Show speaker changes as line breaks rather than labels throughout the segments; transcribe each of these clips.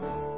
De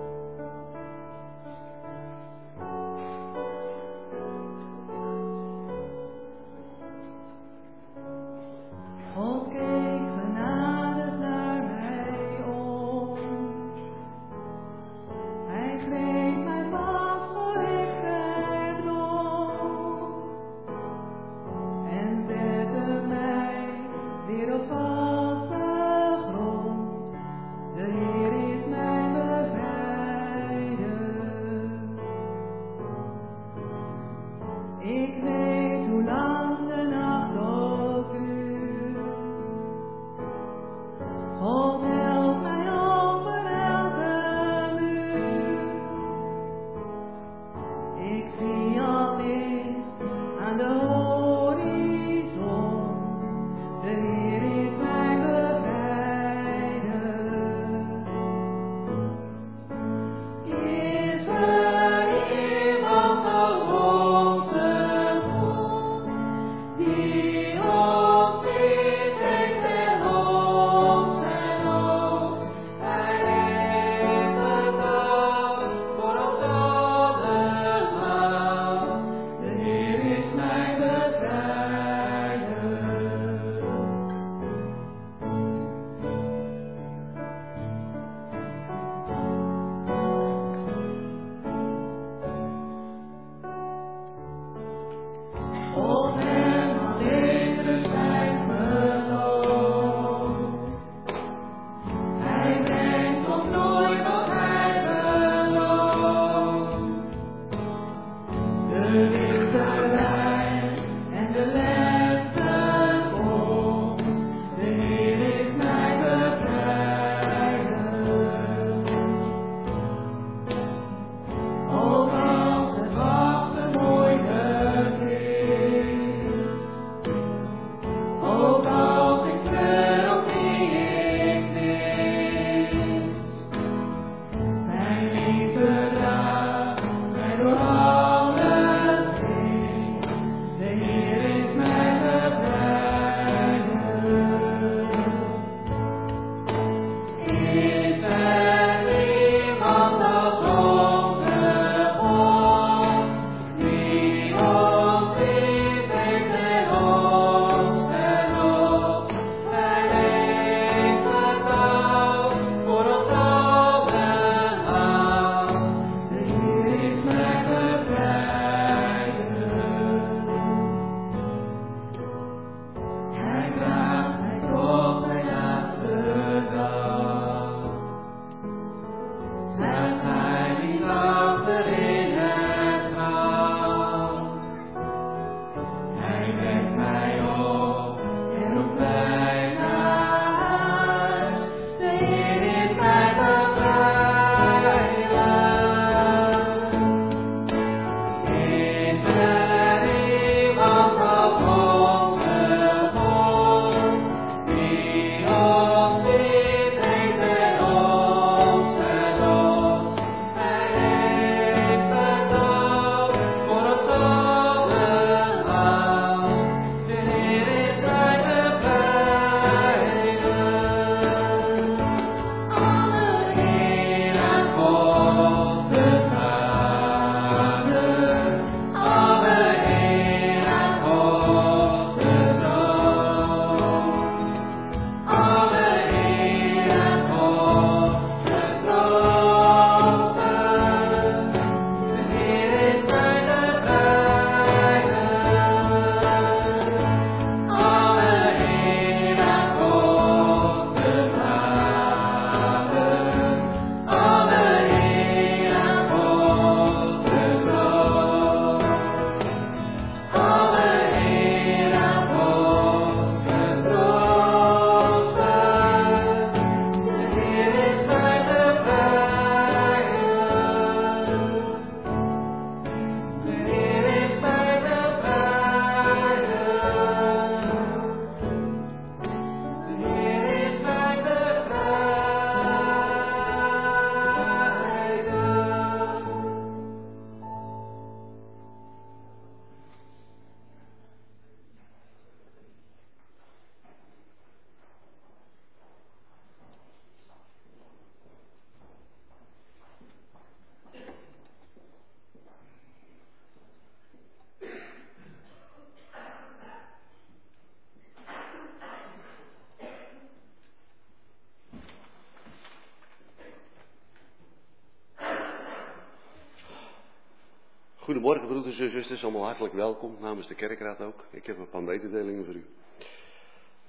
Goedemorgen broeders en zusters, allemaal hartelijk welkom namens de kerkraad ook. Ik heb een paar mededelingen voor u.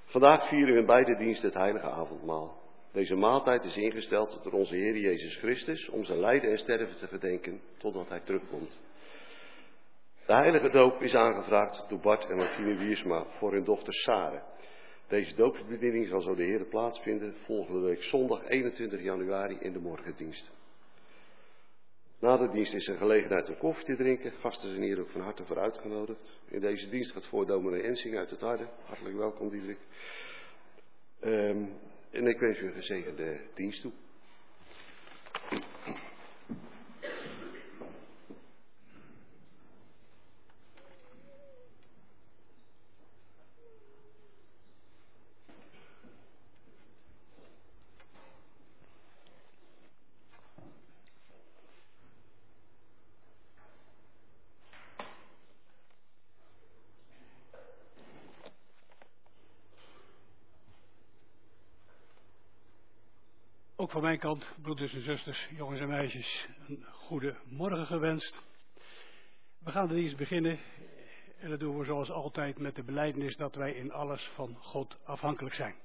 Vandaag vieren we in beide diensten het heilige avondmaal. Deze maaltijd is ingesteld door onze Heer Jezus Christus om zijn lijden en sterven te gedenken totdat hij terugkomt. De heilige doop is aangevraagd door Bart en Martine Wiersma voor hun dochter Sare. Deze doopsbediening zal zo de Heer plaatsvinden volgende week zondag 21 januari in de morgendienst. Na de dienst is er gelegenheid om koffie te drinken. Gasten zijn hier ook van harte voor uitgenodigd. In deze dienst gaat voor dominee Ensing uit het Harde. Hartelijk welkom, Diederik. Um, en ik wens u een gezegende dienst toe.
Ook van mijn kant, broeders en zusters, jongens en meisjes, een goede morgen gewenst. We gaan de dienst beginnen en dat doen we zoals altijd met de belijdenis dat wij in alles van God afhankelijk zijn.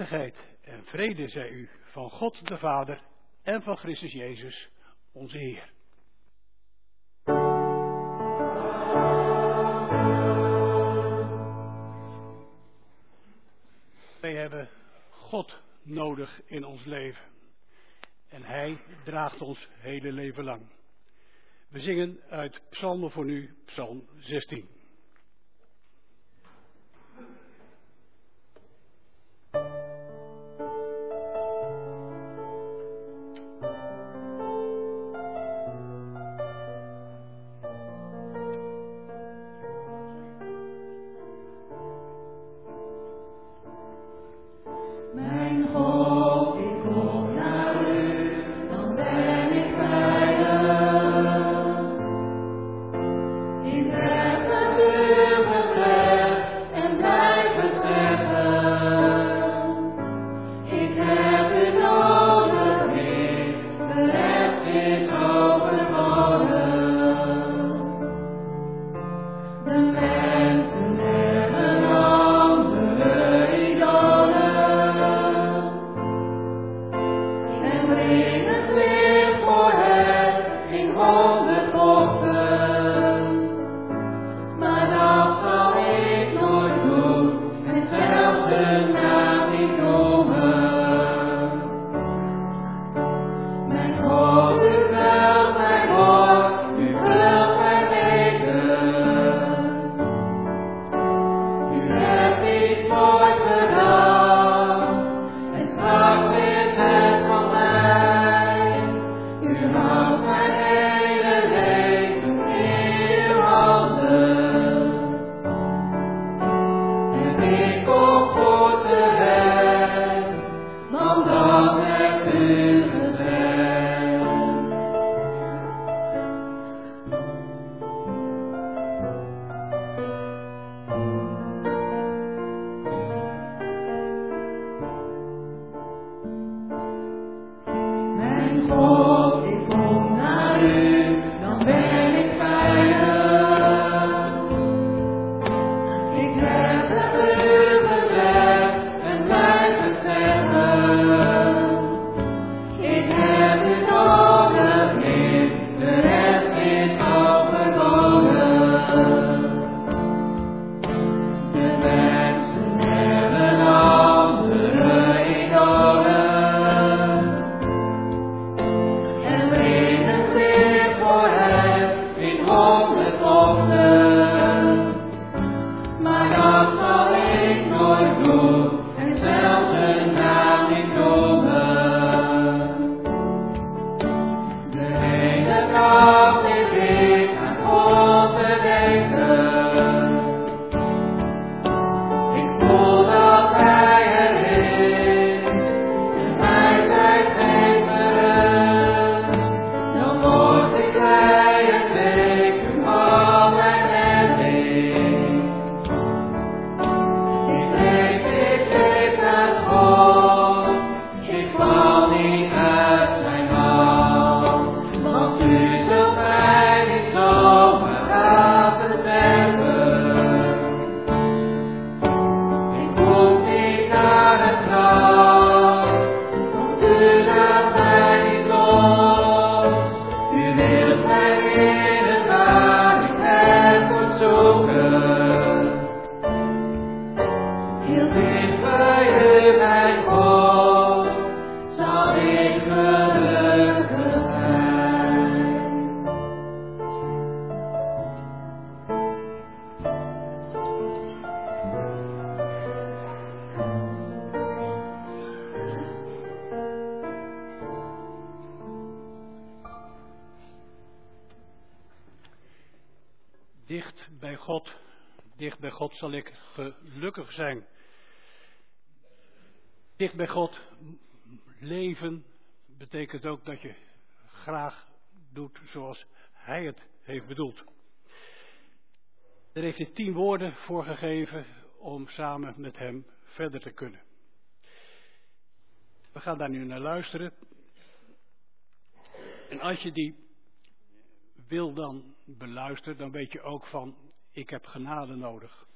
En vrede zij u van God de Vader en van Christus Jezus, onze Heer. Wij hebben God nodig in ons leven. En Hij draagt ons hele leven lang. We zingen uit Psalmen voor nu, Psalm 16.
Bedoeld. Daar heeft hij tien woorden voor gegeven om samen met Hem verder te kunnen. We gaan daar nu naar luisteren. En als je die wil dan beluisteren, dan weet je ook van, ik heb genade nodig.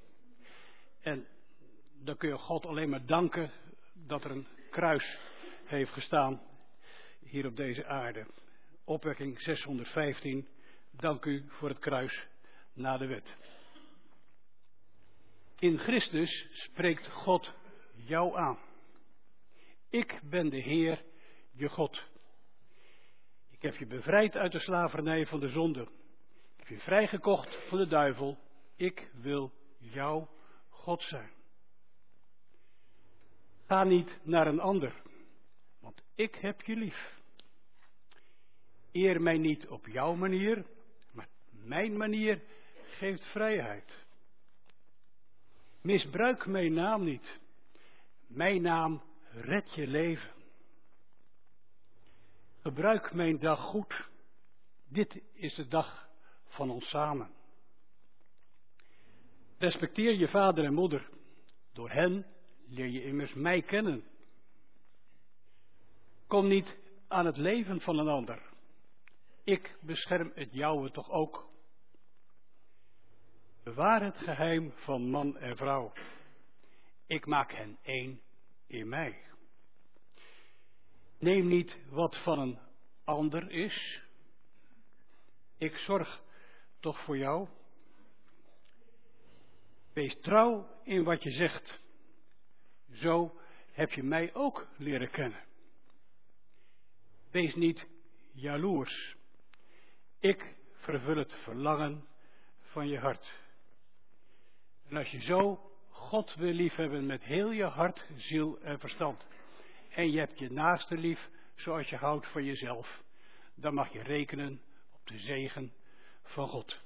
En dan kun je God alleen maar danken dat er een kruis heeft gestaan hier op deze aarde. Opwekking 615, dank u voor het kruis na de wet. In Christus spreekt God jou aan. Ik ben de Heer, je God. Ik heb je bevrijd uit de slavernij van de zonde. Ik heb je vrijgekocht van de duivel. Ik wil jouw God zijn. Ga niet naar een ander, want ik heb je lief. Eer mij niet op jouw manier, mijn manier geeft vrijheid. Misbruik mijn naam niet. Mijn naam redt je leven. Gebruik mijn dag goed. Dit is de dag van ons samen. Respecteer je vader en moeder. Door hen leer je immers mij kennen. Kom niet aan het leven van een ander. Ik bescherm het jouwe toch ook. Bewaar het geheim van man en vrouw. Ik maak hen één in mij. Neem niet wat van een ander is. Ik zorg toch voor jou. Wees trouw in wat je zegt. Zo heb je mij ook leren kennen. Wees niet jaloers. Ik vervul het verlangen van je hart. En als je zo God wil liefhebben met heel je hart, ziel en verstand. En je hebt je naaste lief zoals je houdt van jezelf. Dan mag je rekenen op de zegen van God.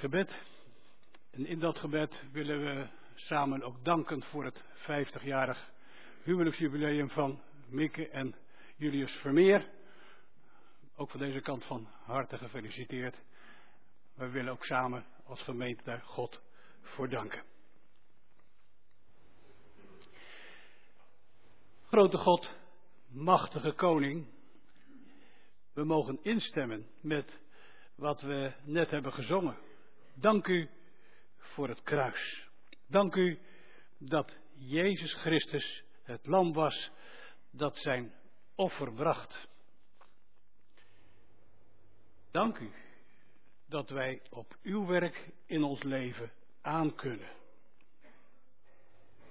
Gebed. En in dat gebed willen we samen ook danken voor het 50-jarig huwelijksjubileum van Mikke en Julius Vermeer. Ook van deze kant van harte gefeliciteerd. We willen ook samen als gemeente daar God voor danken. Grote God, machtige koning, we mogen instemmen met wat we net hebben gezongen. Dank u voor het kruis. Dank u dat Jezus Christus het lam was dat zijn offer bracht. Dank u dat wij op uw werk in ons leven aankunnen.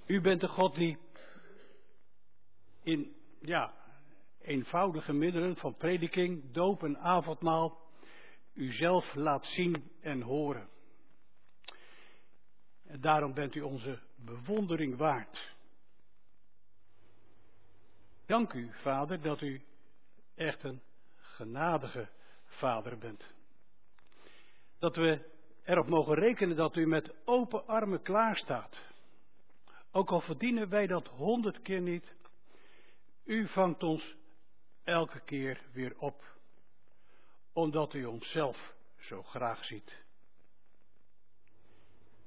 U bent de God die in ja, eenvoudige middelen van prediking, doop en avondmaal uzelf laat zien en horen. En daarom bent u onze bewondering waard. Dank u, Vader, dat u echt een genadige Vader bent. Dat we erop mogen rekenen dat u met open armen klaarstaat. Ook al verdienen wij dat honderd keer niet, u vangt ons elke keer weer op, omdat u onszelf zo graag ziet.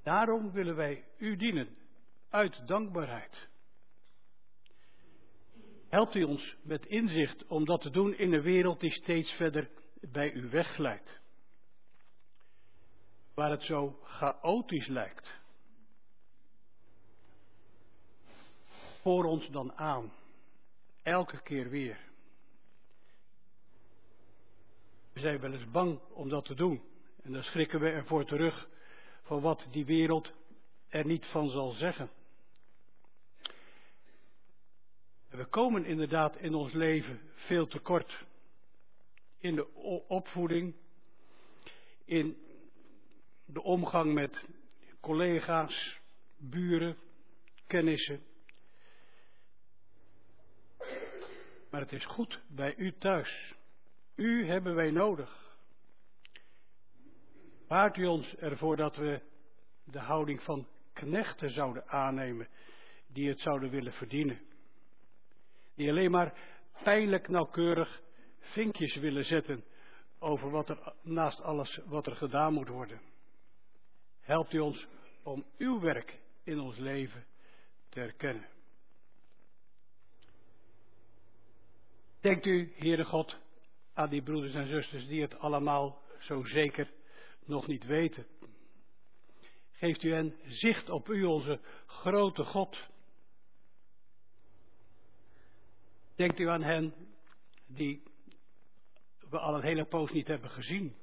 Daarom willen wij u dienen, uit dankbaarheid. Helpt u ons met inzicht om dat te doen in een wereld die steeds verder bij u wegglijdt. Waar het zo chaotisch lijkt. Voor ons dan aan, elke keer weer. We zijn wel eens bang om dat te doen. En dan schrikken we ervoor terug van wat die wereld er niet van zal zeggen. En we komen inderdaad in ons leven veel tekort. In de opvoeding, in de omgang met collega's, buren, kennissen. Maar het is goed bij u thuis. U hebben wij nodig. Waart u ons ervoor dat we de houding van knechten zouden aannemen, die het zouden willen verdienen. Die alleen maar pijnlijk nauwkeurig vinkjes willen zetten over wat er naast alles wat er gedaan moet worden. Helpt u ons om uw werk in ons leven te herkennen. Denkt u, Heere God, aan die broeders en zusters die het allemaal zo zeker nog niet weten. Geeft u hen zicht op u, onze grote God. Denkt u aan hen die we al een hele poos niet hebben gezien.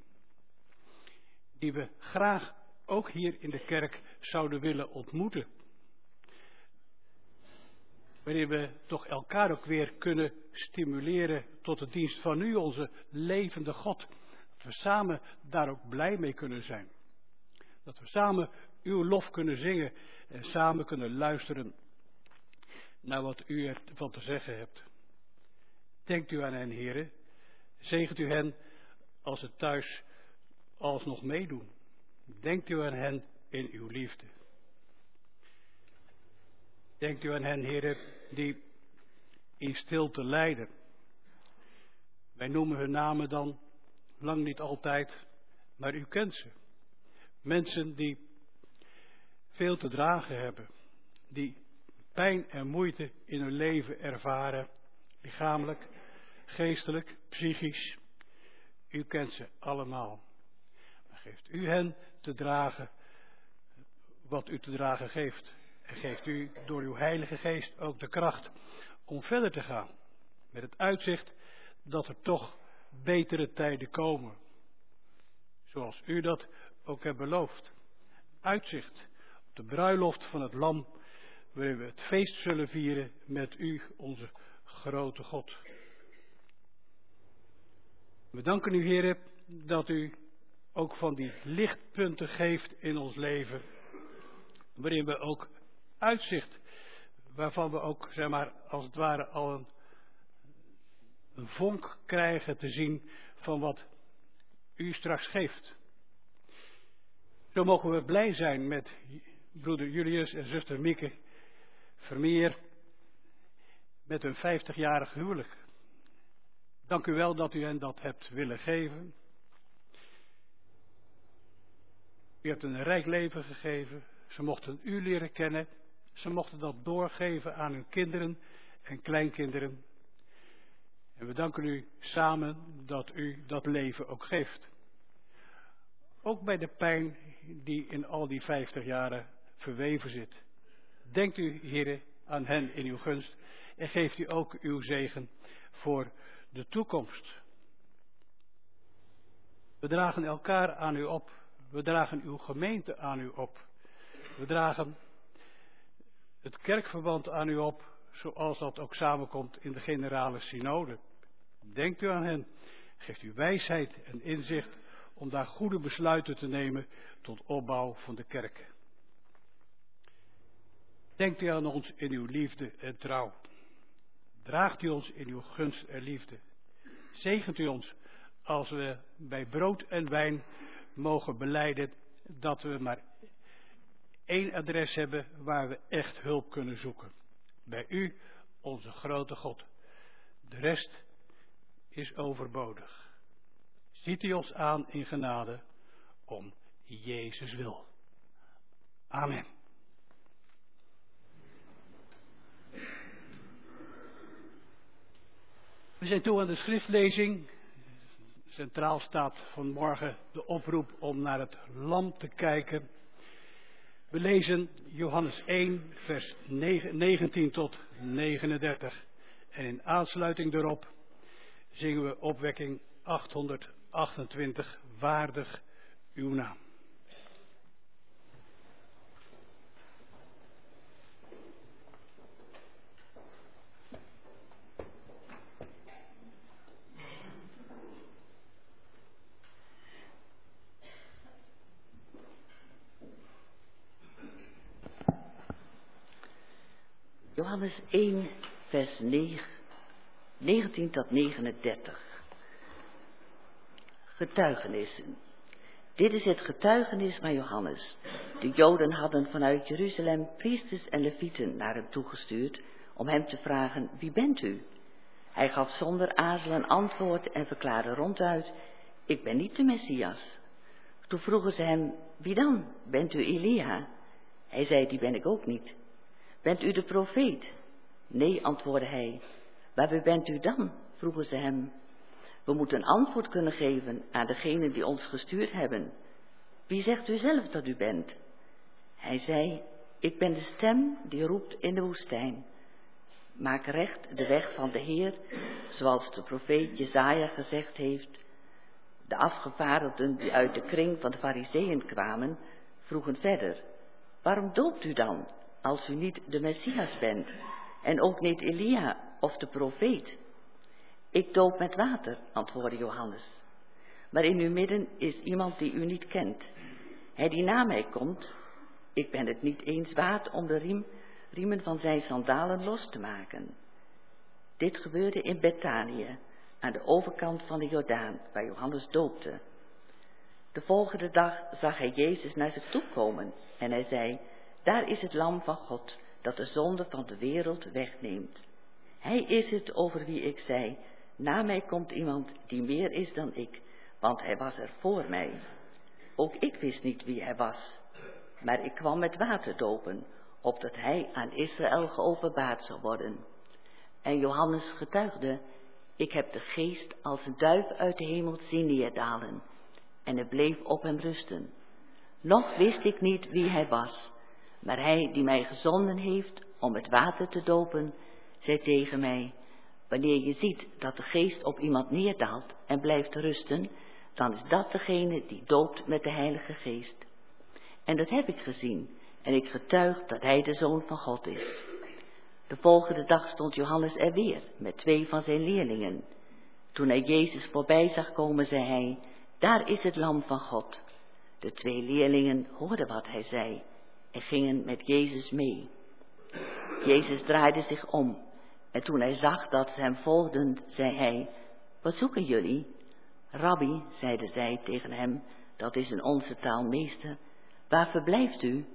Die we graag ook hier in de kerk zouden willen ontmoeten. Waarin we toch elkaar ook weer kunnen stimuleren tot de dienst van u, onze levende God. Dat we samen daar ook blij mee kunnen zijn. Dat we samen uw lof kunnen zingen en samen kunnen luisteren naar wat u ervan te zeggen hebt. Denkt u aan hen, heren. Zegent u hen als ze thuis alsnog meedoen. Denkt u aan hen in uw liefde. Denkt u aan hen, heren, die in stilte lijden. Wij noemen hun namen dan lang niet altijd, maar u kent ze. Mensen die veel te dragen hebben, die pijn en moeite in hun leven ervaren, lichamelijk, geestelijk, psychisch. U kent ze allemaal. Maar geeft u hen te dragen wat u te dragen geeft. Geeft u door uw Heilige Geest ook de kracht om verder te gaan. Met het uitzicht dat er toch betere tijden komen. Zoals u dat ook hebt beloofd. Uitzicht op de bruiloft van het Lam, waarin we het feest zullen vieren met u, onze grote God. We danken u, heren, dat u ook van die lichtpunten geeft in ons leven, waarin we ook uitzicht, waarvan we ook, zeg maar, als het ware al een een vonk krijgen te zien van wat u straks geeft. Zo mogen we blij zijn met broeder Julius en zuster Mieke Vermeer met hun 50-jarig huwelijk. Dank u wel dat u hen dat hebt willen geven. U hebt een rijk leven gegeven. Ze mochten u leren kennen. Ze mochten dat doorgeven aan hun kinderen en kleinkinderen. En we danken u samen dat u dat leven ook geeft. Ook bij de pijn die in al die 50 jaren verweven zit. Denkt u, heren, aan hen in uw gunst en geeft u ook uw zegen voor de toekomst. We dragen elkaar aan u op. We dragen uw gemeente aan u op. We dragen het kerkverband aan u op, zoals dat ook samenkomt in de generale synode. Denkt u aan hen. Geeft u wijsheid en inzicht om daar goede besluiten te nemen tot opbouw van de kerk. Denkt u aan ons in uw liefde en trouw. Draagt u ons in uw gunst en liefde. Zegent u ons als we bij brood en wijn mogen beleiden dat we maar één adres hebben waar we echt hulp kunnen zoeken. Bij u, onze grote God. De rest is overbodig. Ziet u ons aan in genade om Jezus wil. Amen. We zijn toe aan de schriftlezing. Centraal staat vanmorgen de oproep om naar het lam te kijken. We lezen Johannes 1, vers 19 tot 39. En in aansluiting daarop zingen we opwekking 828, waardig uw naam.
Johannes 1, vers 9, 19 tot 39. Getuigenissen. Dit is het getuigenis van Johannes. De Joden hadden vanuit Jeruzalem priesters en levieten naar hem toegestuurd om hem te vragen, wie bent u? Hij gaf zonder aarzelen antwoord en verklaarde ronduit, ik ben niet de Messias. Toen vroegen ze hem, wie dan? Bent u Elia? Hij zei, die ben ik ook niet. Bent u de profeet? Nee, antwoordde hij. Maar wie bent u dan? vroegen ze hem. We moeten antwoord kunnen geven aan degenen die ons gestuurd hebben. Wie zegt u zelf dat u bent? Hij zei, ik ben de stem die roept in de woestijn. Maak recht de weg van de Heer, zoals de profeet Jezaja gezegd heeft. De afgevaardigden die uit de kring van de fariseeën kwamen, vroegen verder, waarom doopt u dan, als u niet de Messias bent, en ook niet Elia of de profeet? Ik doop met water, antwoordde Johannes. Maar in uw midden is iemand die u niet kent. Hij die na mij komt, ik ben het niet eens waard om de riem, riemen van zijn sandalen los te maken. Dit gebeurde in Betanië, aan de overkant van de Jordaan, waar Johannes doopte. De volgende dag zag hij Jezus naar zich toe komen en hij zei, daar is het lam van God, dat de zonde van de wereld wegneemt. Hij is het over wie ik zei, na mij komt iemand die meer is dan ik, want hij was er voor mij. Ook ik wist niet wie hij was, maar ik kwam met water dopen, opdat hij aan Israël geopenbaard zou worden. En Johannes getuigde, ik heb de geest als een duif uit de hemel zien neerdalen, en het bleef op hem rusten. Nog wist ik niet wie hij was, maar hij die mij gezonden heeft om het water te dopen, zei tegen mij, wanneer je ziet dat de geest op iemand neerdaalt en blijft rusten, dan is dat degene die doopt met de Heilige Geest. En dat heb ik gezien, en ik getuig dat hij de Zoon van God is. De volgende dag stond Johannes er weer met twee van zijn leerlingen. Toen hij Jezus voorbij zag komen, zei hij, daar is het lam van God. De twee leerlingen hoorden wat hij zei en gingen met Jezus mee. Jezus draaide zich om en toen hij zag dat ze hem volgden, zei hij, wat zoeken jullie? Rabbi, zeiden zij tegen hem, dat is in onze taal meester, Waar verblijft u?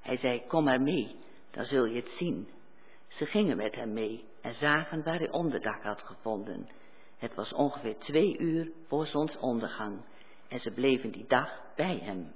Hij zei, kom maar mee, dan zul je het zien. Ze gingen met hem mee en zagen waar hij onderdak had gevonden. Het was ongeveer twee uur voor zonsondergang en ze bleven die dag bij hem.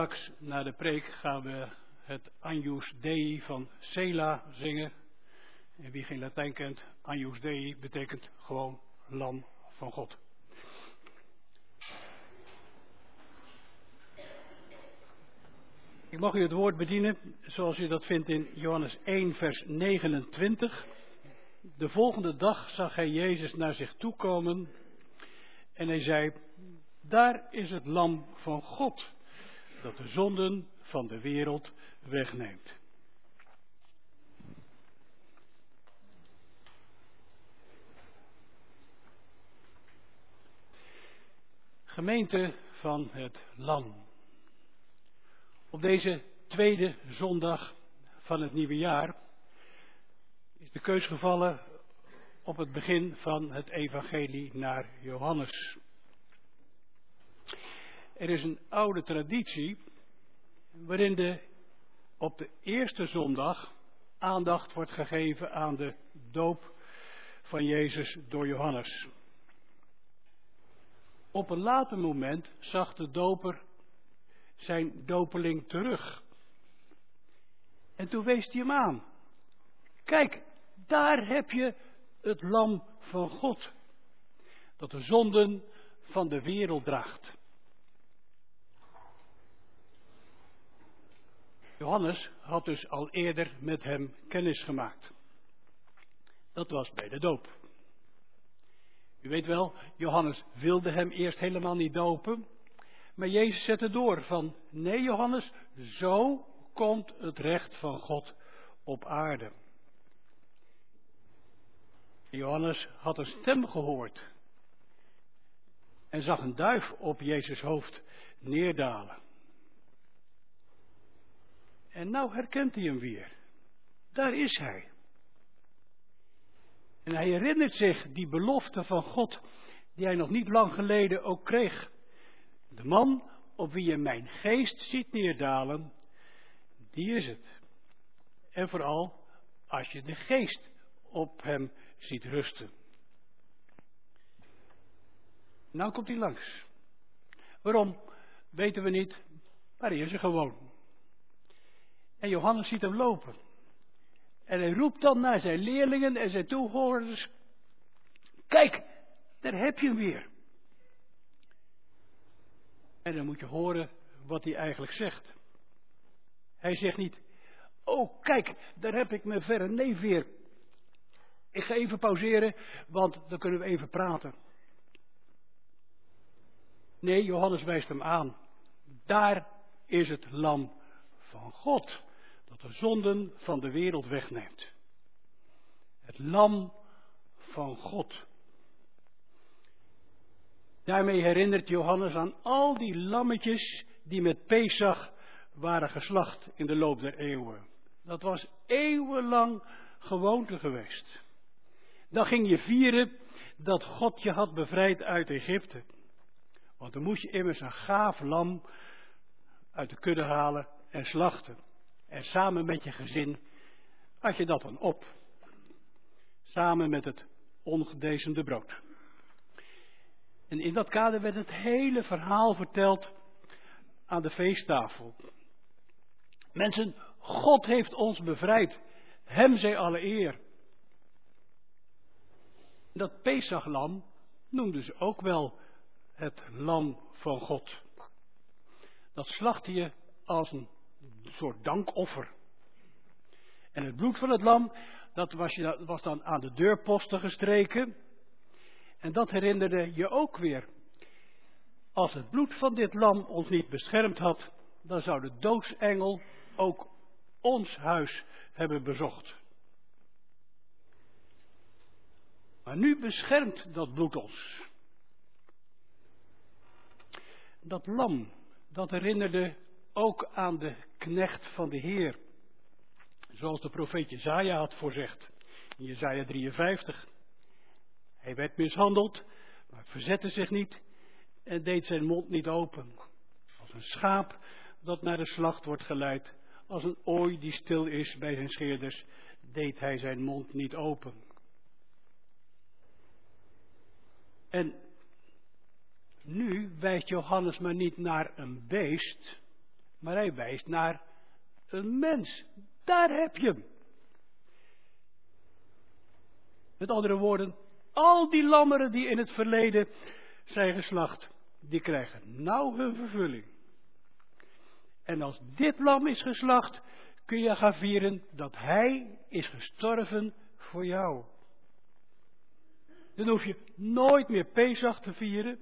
Straks na de preek gaan we het Anjus Dei van Sela zingen. En wie geen Latijn kent, Anjus Dei betekent gewoon lam van God. Ik mag u het woord bedienen zoals u dat vindt in Johannes 1, vers 29. De volgende dag zag hij Jezus naar zich toe komen en hij zei, daar is het lam van God dat de zonden van de wereld wegneemt. Gemeente van het Lam. Op deze tweede zondag van het nieuwe jaar is de keus gevallen op het begin van het evangelie naar Johannes. Er is een oude traditie waarin de, op de eerste zondag aandacht wordt gegeven aan de doop van Jezus door Johannes. Op een later moment zag de doper zijn dopeling terug. En toen wees hij hem aan. Kijk, daar heb je het lam van God, dat de zonden van de wereld draagt. Johannes had dus al eerder met hem kennis gemaakt. Dat was bij de doop. U weet wel, Johannes wilde hem eerst helemaal niet dopen. Maar Jezus zette door van, nee Johannes, zo komt het recht van God op aarde. Johannes had een stem gehoord en zag een duif op Jezus hoofd neerdalen. En nou herkent hij hem weer. Daar is hij. En hij herinnert zich die belofte van God die hij nog niet lang geleden ook kreeg. De man op wie je mijn geest ziet neerdalen, die is het. En vooral als je de geest op hem ziet rusten. Nou komt hij langs. Waarom? Weten we niet, maar hij is er gewoon. En Johannes ziet hem lopen. En hij roept dan naar zijn leerlingen en zijn toehoorders: Kijk, daar heb je hem weer. En dan moet je horen wat hij eigenlijk zegt. Hij zegt niet: Oh, kijk, daar heb ik mijn verre neef weer. Ik ga even pauzeren, want dan kunnen we even praten. Nee, Johannes wijst hem aan. Daar is het lam van God de zonden van de wereld wegneemt. Het lam van God. Daarmee herinnert Johannes aan al die lammetjes die met Pesach waren geslacht in de loop der eeuwen. Dat was eeuwenlang gewoonte geweest. Dan ging je vieren dat God je had bevrijd uit Egypte. Want dan moest je immers een gaaf lam uit de kudde halen en slachten. En samen met je gezin had je dat dan op. Samen met het ongedezende brood. En in dat kader werd het hele verhaal verteld aan de feesttafel. Mensen, God heeft ons bevrijd. Hem zij alle eer. Dat Pesachlam noemden ze ook wel het lam van God. Dat slachtte je als een soort dankoffer. En het bloed van het lam, dat was, je, was dan aan de deurposten gestreken. En dat herinnerde je ook weer. Als het bloed van dit lam ons niet beschermd had, dan zou de doodsengel ook ons huis hebben bezocht. Maar nu beschermt dat bloed ons. Dat lam, dat herinnerde ook aan de knecht van de Heer. Zoals de profeet Jezaja had voorzegd. In Jezaja 53. Hij werd mishandeld, maar verzette zich niet en deed zijn mond niet open. Als een schaap dat naar de slacht wordt geleid, als een ooi die stil is bij zijn scheerders, deed hij zijn mond niet open. En nu wijst Johannes maar niet naar een beest, maar hij wijst naar een mens. Daar heb je hem. Met andere woorden, al die lammeren die in het verleden zijn geslacht, die krijgen nou hun vervulling. En als dit lam is geslacht, kun je gaan vieren dat hij is gestorven voor jou. Dan hoef je nooit meer Pesach te vieren,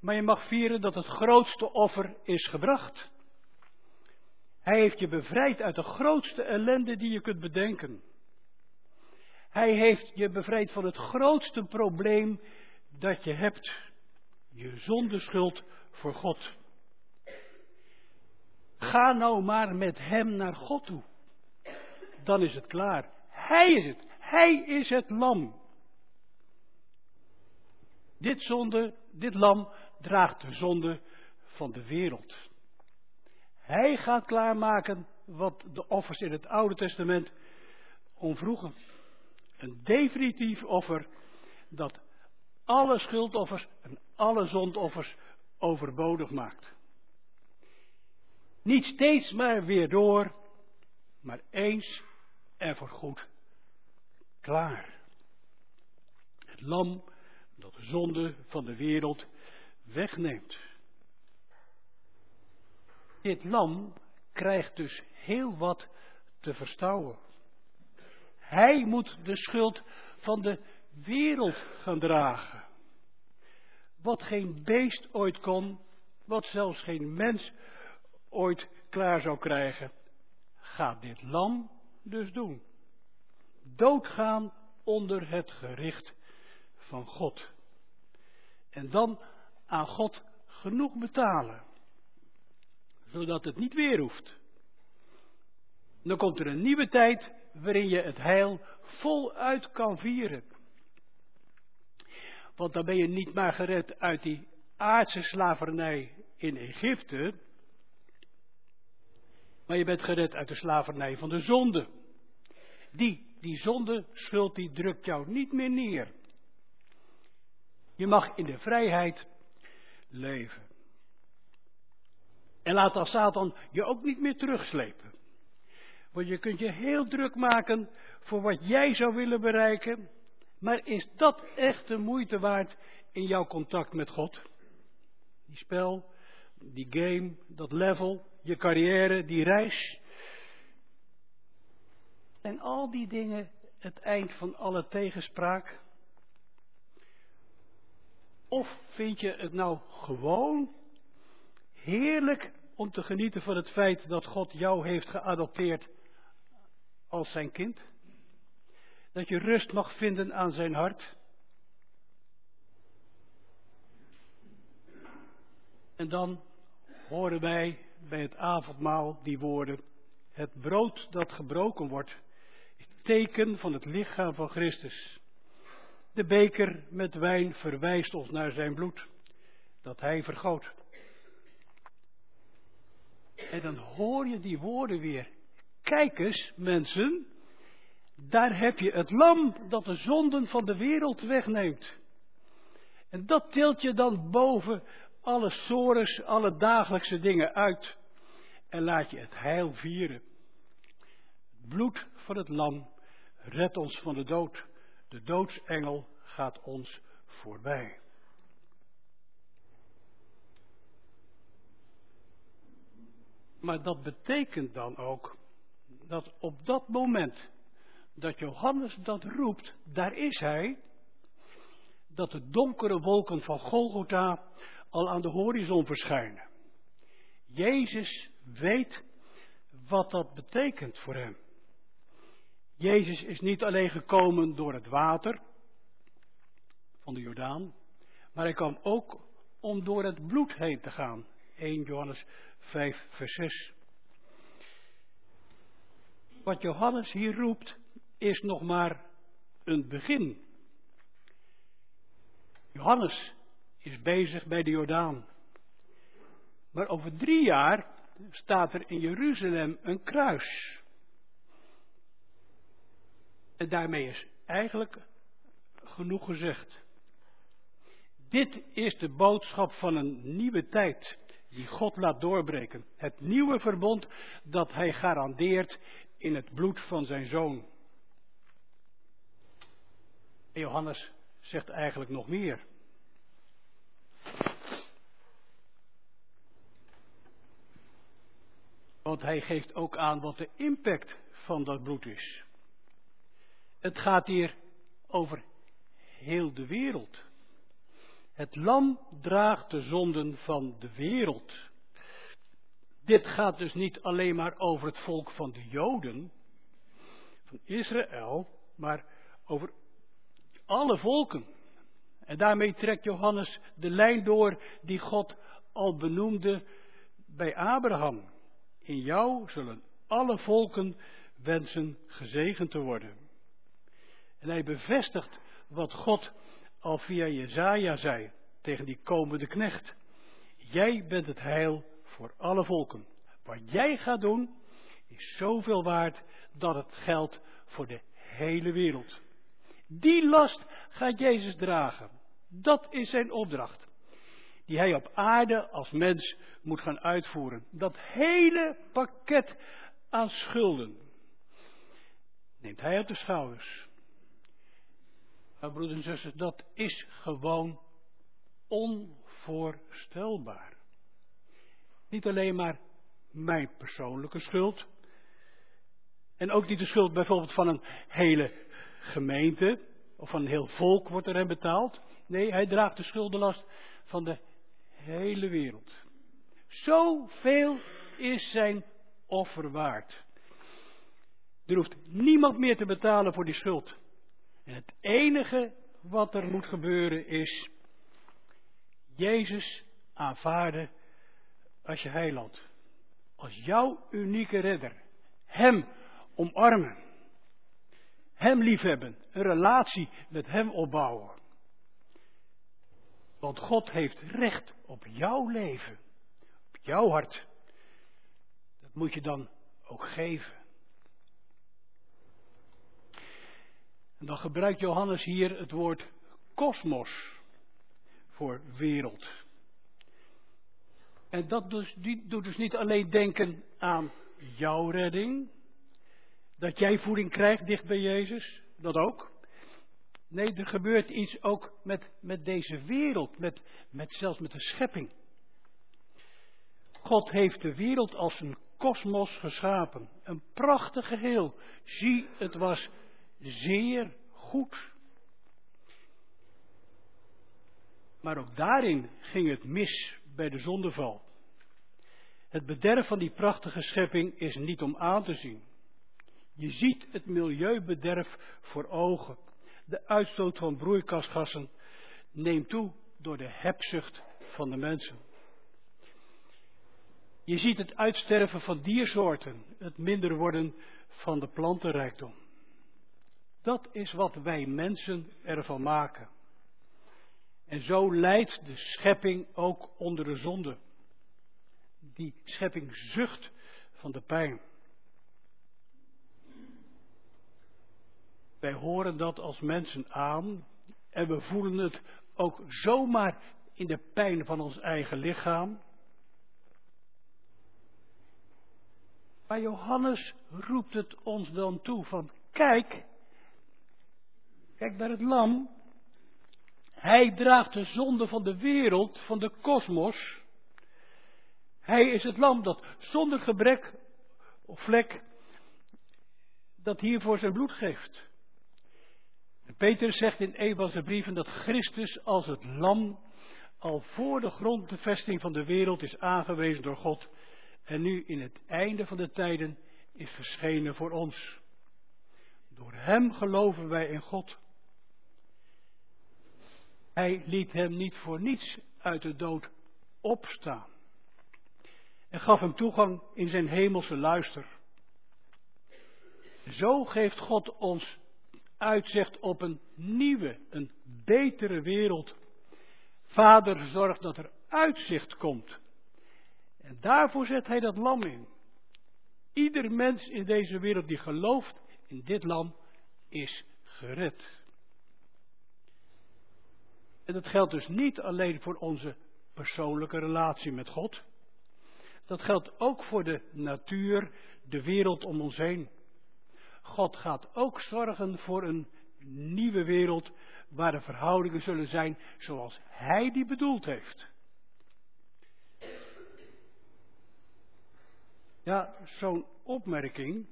maar je mag vieren dat het grootste offer is gebracht. Hij heeft je bevrijd uit de grootste ellende die je kunt bedenken. Hij heeft je bevrijd van het grootste probleem dat je hebt. Je zondeschuld voor God. Ga nou maar met hem naar God toe. Dan is het klaar. Hij is het. Hij is het lam. Dit zonde, dit lam draagt de zonde van de wereld. Hij gaat klaarmaken wat de offers in het Oude Testament omvroegen. Een definitief offer dat alle schuldoffers en alle zondoffers overbodig maakt. Niet steeds maar weer door, maar eens en voor goed klaar. Het lam dat de zonde van de wereld wegneemt. Dit lam krijgt dus heel wat te verstouwen. Hij moet de schuld van de wereld gaan dragen. Wat geen beest ooit kon, wat zelfs geen mens ooit klaar zou krijgen, gaat dit lam dus doen. Doodgaan onder het gericht van God. En dan aan God genoeg betalen, zodat het niet weer hoeft. Dan komt er een nieuwe tijd waarin je het heil voluit kan vieren. Want dan ben je niet maar gered uit die aardse slavernij in Egypte, maar je bent gered uit de slavernij van de zonde. Die, die zonde, schuld, die drukt jou niet meer neer. Je mag in de vrijheid leven. En laat als Satan je ook niet meer terugslepen. Want je kunt je heel druk maken voor wat jij zou willen bereiken. Maar is dat echt de moeite waard in jouw contact met God? Die spel, die game, dat level, je carrière, die reis. En al die dingen het eind van alle tegenspraak? Of vind je het nou gewoon heerlijk om te genieten van het feit dat God jou heeft geadopteerd als zijn kind? Dat je rust mag vinden aan zijn hart? En dan horen wij bij het avondmaal die woorden: Het brood dat gebroken wordt, is teken van het lichaam van Christus. De beker met wijn verwijst ons naar zijn bloed, dat hij vergoot. En dan hoor je die woorden weer. Kijk eens, mensen, daar heb je het lam dat de zonden van de wereld wegneemt. En dat tilt je dan boven alle sores, alle dagelijkse dingen uit. En laat je het heil vieren. Het bloed van het lam redt ons van de dood. De doodsengel gaat ons voorbij. Maar dat betekent dan ook dat op dat moment dat Johannes dat roept, daar is hij, dat de donkere wolken van Golgotha al aan de horizon verschijnen. Jezus weet wat dat betekent voor hem. Jezus is niet alleen gekomen door het water van de Jordaan, maar hij kwam ook om door het bloed heen te gaan. 1 Johannes 5, vers 6. Wat Johannes hier roept, is nog maar een begin. Johannes is bezig bij de Jordaan. Maar over drie jaar staat er in Jeruzalem een kruis. En daarmee is eigenlijk genoeg gezegd. Dit is de boodschap van een nieuwe tijd. Die God laat doorbreken. Het nieuwe verbond dat hij garandeert in het bloed van zijn zoon. En Johannes zegt eigenlijk nog meer. Want hij geeft ook aan wat de impact van dat bloed is. Het gaat hier over heel de wereld. Het lam draagt de zonden van de wereld. Dit gaat dus niet alleen maar over het volk van de Joden, van Israël, maar over alle volken. En daarmee trekt Johannes de lijn door die God al benoemde bij Abraham. In jou zullen alle volken wensen gezegend te worden. En hij bevestigt wat God al via Jezaja zei tegen die komende knecht. Jij bent het heil voor alle volken. Wat jij gaat doen is zoveel waard dat het geldt voor de hele wereld. Die last gaat Jezus dragen. Dat is zijn opdracht. Die hij op aarde als mens moet gaan uitvoeren. Dat hele pakket aan schulden neemt hij op de schouders. Maar broeders en zussen, dat is gewoon onvoorstelbaar. Niet alleen maar mijn persoonlijke schuld. En ook niet de schuld bijvoorbeeld van een hele gemeente. Of van een heel volk wordt er hem betaald. Nee, hij draagt de schuldenlast van de hele wereld. Zoveel is zijn offer waard. Er hoeft niemand meer te betalen voor die schuld. En het enige wat er moet gebeuren is Jezus aanvaarden als je heiland. Als jouw unieke redder. Hem omarmen. Hem liefhebben. Een relatie met Hem opbouwen. Want God heeft recht op jouw leven. Op jouw hart. Dat moet je dan ook geven. En dan gebruikt Johannes hier het woord kosmos voor wereld. En dat dus, die doet dus niet alleen denken aan jouw redding, dat jij voeding krijgt dicht bij Jezus, dat ook. Nee, er gebeurt iets ook met, met deze wereld, met, met zelfs met de schepping. God heeft de wereld als een kosmos geschapen. Een prachtig geheel. Zie, het was zeer goed. Maar ook daarin ging het mis bij de zondeval. Het bederf van die prachtige schepping is niet om aan te zien. Je ziet het milieubederf voor ogen. De uitstoot van broeikasgassen neemt toe door de hebzucht van de mensen. Je ziet het uitsterven van diersoorten, het minder worden van de plantenrijkdom. Dat is wat wij mensen ervan maken. En zo leidt de schepping ook onder de zonde. Die schepping zucht van de pijn. Wij horen dat als mensen aan en we voelen het ook zomaar in de pijn van ons eigen lichaam. Maar Johannes roept het ons dan toe van kijk, kijk naar het lam hij draagt de zonde van de wereld, van de kosmos. Hij is het lam dat zonder gebrek of vlek dat hiervoor zijn bloed geeft. En Peter zegt in een van zijn brieven dat Christus als het lam al voor de grondvesting van de wereld is aangewezen door God en nu in het einde van de tijden is verschenen voor ons. Door Hem geloven wij in God. Hij liet hem niet voor niets uit de dood opstaan. En gaf hem toegang in zijn hemelse luister. Zo geeft God ons uitzicht op een nieuwe, een betere wereld. Vader zorgt dat er uitzicht komt. En daarvoor zet hij dat lam in. Ieder mens in deze wereld die gelooft in dit lam is gered. En dat geldt dus niet alleen voor onze persoonlijke relatie met God, Dat geldt ook voor de natuur, de wereld om ons heen. God gaat ook zorgen voor een nieuwe wereld waar de verhoudingen zullen zijn zoals Hij die bedoeld heeft. Ja, zo'n opmerking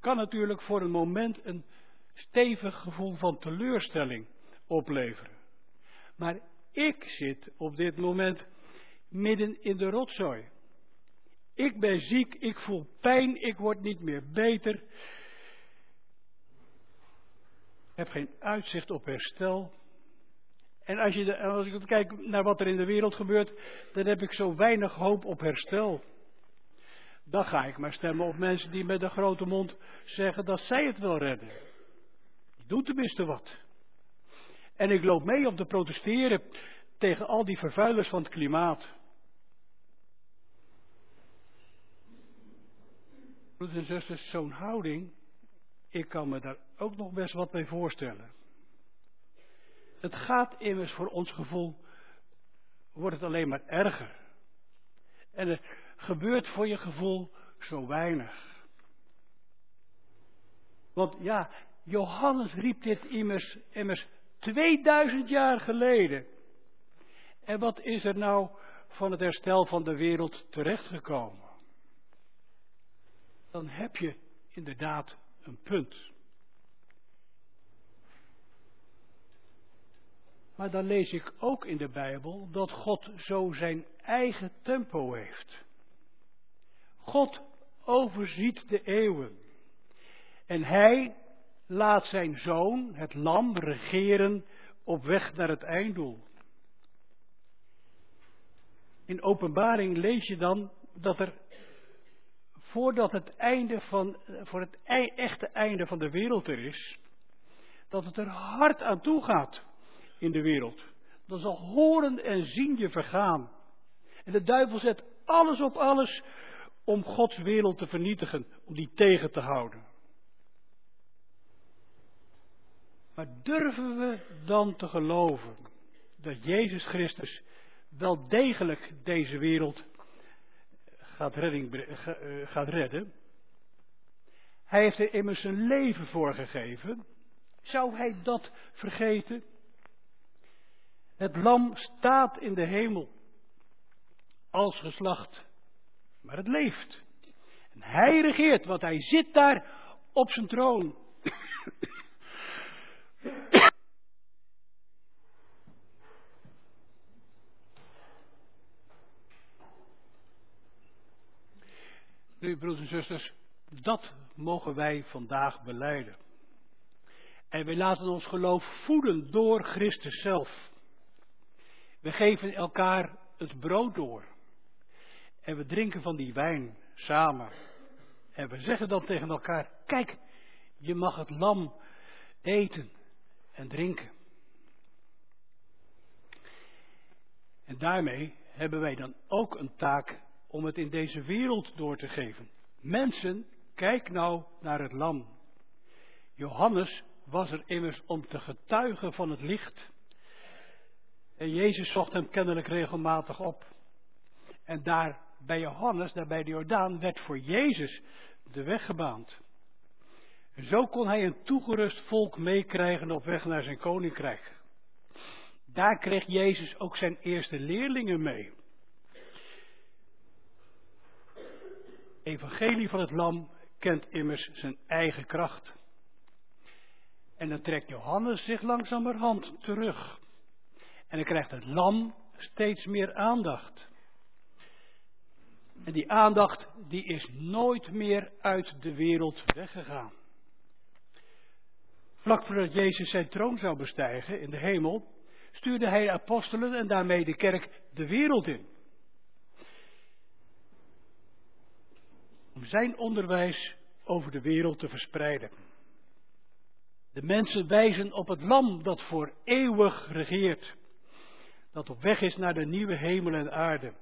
kan natuurlijk voor een moment een stevig gevoel van teleurstelling opleveren. Maar ik zit op dit moment midden in de rotzooi. Ik ben ziek, ik voel pijn, ik word niet meer beter. heb geen uitzicht op herstel. En als, je als ik kijk naar wat er in de wereld gebeurt, dan heb ik zo weinig hoop op herstel. Dan ga ik maar stemmen op mensen die met een grote mond zeggen dat zij het wel redden. Doe tenminste wat. En ik loop mee om te protesteren tegen al die vervuilers van het klimaat. Broeders en zusters, zo'n houding, ik kan me daar ook nog best wat bij voorstellen. Het gaat immers voor ons gevoel, wordt het alleen maar erger. En er gebeurt voor je gevoel zo weinig. Want ja, Johannes riep dit immers, immers 2000 jaar geleden. En wat is er nou van het herstel van de wereld terechtgekomen? Dan heb je inderdaad een punt. Maar dan lees ik ook in de Bijbel dat God zo zijn eigen tempo heeft. God overziet de eeuwen. En hij laat zijn zoon, het lam, regeren op weg naar het einddoel. In openbaring lees je dan dat er voordat het einde van, voor het echte einde van de wereld er is, dat het er hard aan toe gaat in de wereld. Dan zal horen en zien je vergaan. En de duivel zet alles op alles om Gods wereld te vernietigen, om die tegen te houden. Maar durven we dan te geloven dat Jezus Christus wel degelijk deze wereld gaat, redding, eh, gaat redden? Hij heeft er immers zijn leven voor gegeven. Zou hij dat vergeten? Het lam staat in de hemel als geslacht, maar het leeft. En hij regeert, want hij zit daar op zijn troon. Nu, broeders en zusters, dat mogen wij vandaag beleiden. En wij laten ons geloof voeden door Christus zelf. We geven elkaar het brood door. En we drinken van die wijn samen. En we zeggen dan tegen elkaar: Kijk, je mag het lam eten en drinken. En daarmee hebben wij dan ook een taak om het in deze wereld door te geven. Mensen, kijk nou naar het lam. Johannes was er immers om te getuigen van het licht. En Jezus zocht hem kennelijk regelmatig op. En daar bij Johannes, daar bij de Jordaan, werd voor Jezus de weg gebaand. Zo kon hij een toegerust volk meekrijgen op weg naar zijn koninkrijk. Daar kreeg Jezus ook zijn eerste leerlingen mee. Evangelie van het Lam kent immers zijn eigen kracht. En dan trekt Johannes zich langzamerhand terug. En dan krijgt het lam steeds meer aandacht. En die aandacht die is nooit meer uit de wereld weggegaan. Vlak voordat Jezus zijn troon zou bestijgen in de hemel, stuurde hij de apostelen en daarmee de kerk de wereld in. Om zijn onderwijs over de wereld te verspreiden. De mensen wijzen op het lam dat voor eeuwig regeert dat op weg is naar de nieuwe hemel en aarde.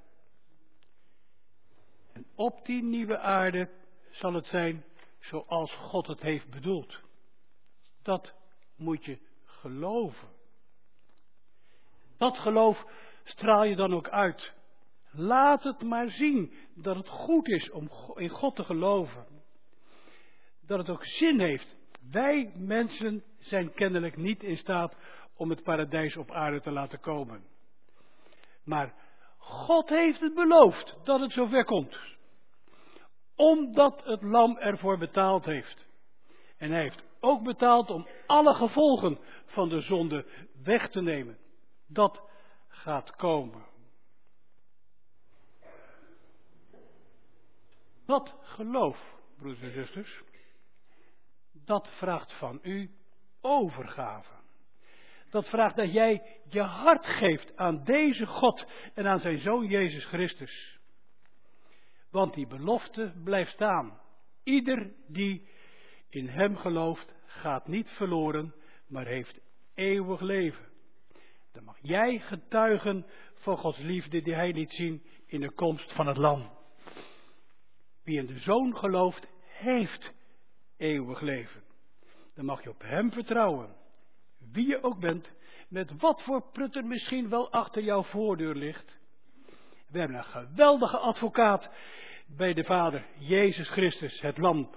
En op die nieuwe aarde zal het zijn zoals God het heeft bedoeld. Dat moet je geloven. Dat geloof straal je dan ook uit. Laat het maar zien dat het goed is om in God te geloven. Dat het ook zin heeft. Wij mensen zijn kennelijk niet in staat om het paradijs op aarde te laten komen. Maar God heeft het beloofd dat het zover komt. Omdat het lam ervoor betaald heeft. En hij heeft ook betaald om alle gevolgen van de zonde weg te nemen. Dat gaat komen. Dat geloof, broeders en zusters, dat vraagt van u overgave. Dat vraagt dat jij je hart geeft aan deze God en aan zijn Zoon Jezus Christus. Want die belofte blijft staan. Ieder die in Hem gelooft, gaat niet verloren, maar heeft eeuwig leven. Dan mag jij getuigen van Gods liefde die Hij liet zien in de komst van het Lam. Wie in de Zoon gelooft, heeft eeuwig leven. Dan mag je op Hem vertrouwen. Wie je ook bent, met wat voor prutter misschien wel achter jouw voordeur ligt. We hebben een geweldige advocaat bij de Vader, Jezus Christus, het Lam,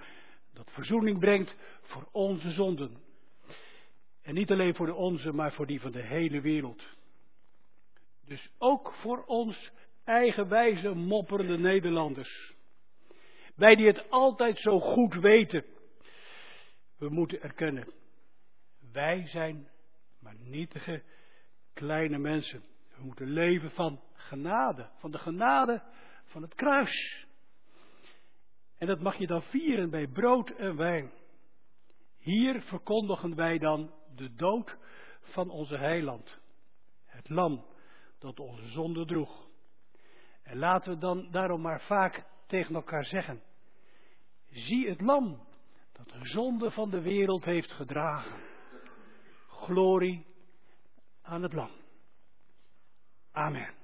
dat verzoening brengt voor onze zonden. En niet alleen voor de onze, maar voor die van de hele wereld. Dus ook voor ons eigenwijze, mopperende Nederlanders. Wij die het altijd zo goed weten. We moeten erkennen. Wij zijn maar nietige kleine mensen. We moeten leven van genade. Van de genade van het kruis. En dat mag je dan vieren bij brood en wijn. Hier verkondigen wij dan de dood van onze heiland. Het lam dat onze zonde droeg. En laten we dan daarom maar vaak tegen elkaar zeggen. Zie het lam dat de zonde van de wereld heeft gedragen. Glorie aan het lam. Amen.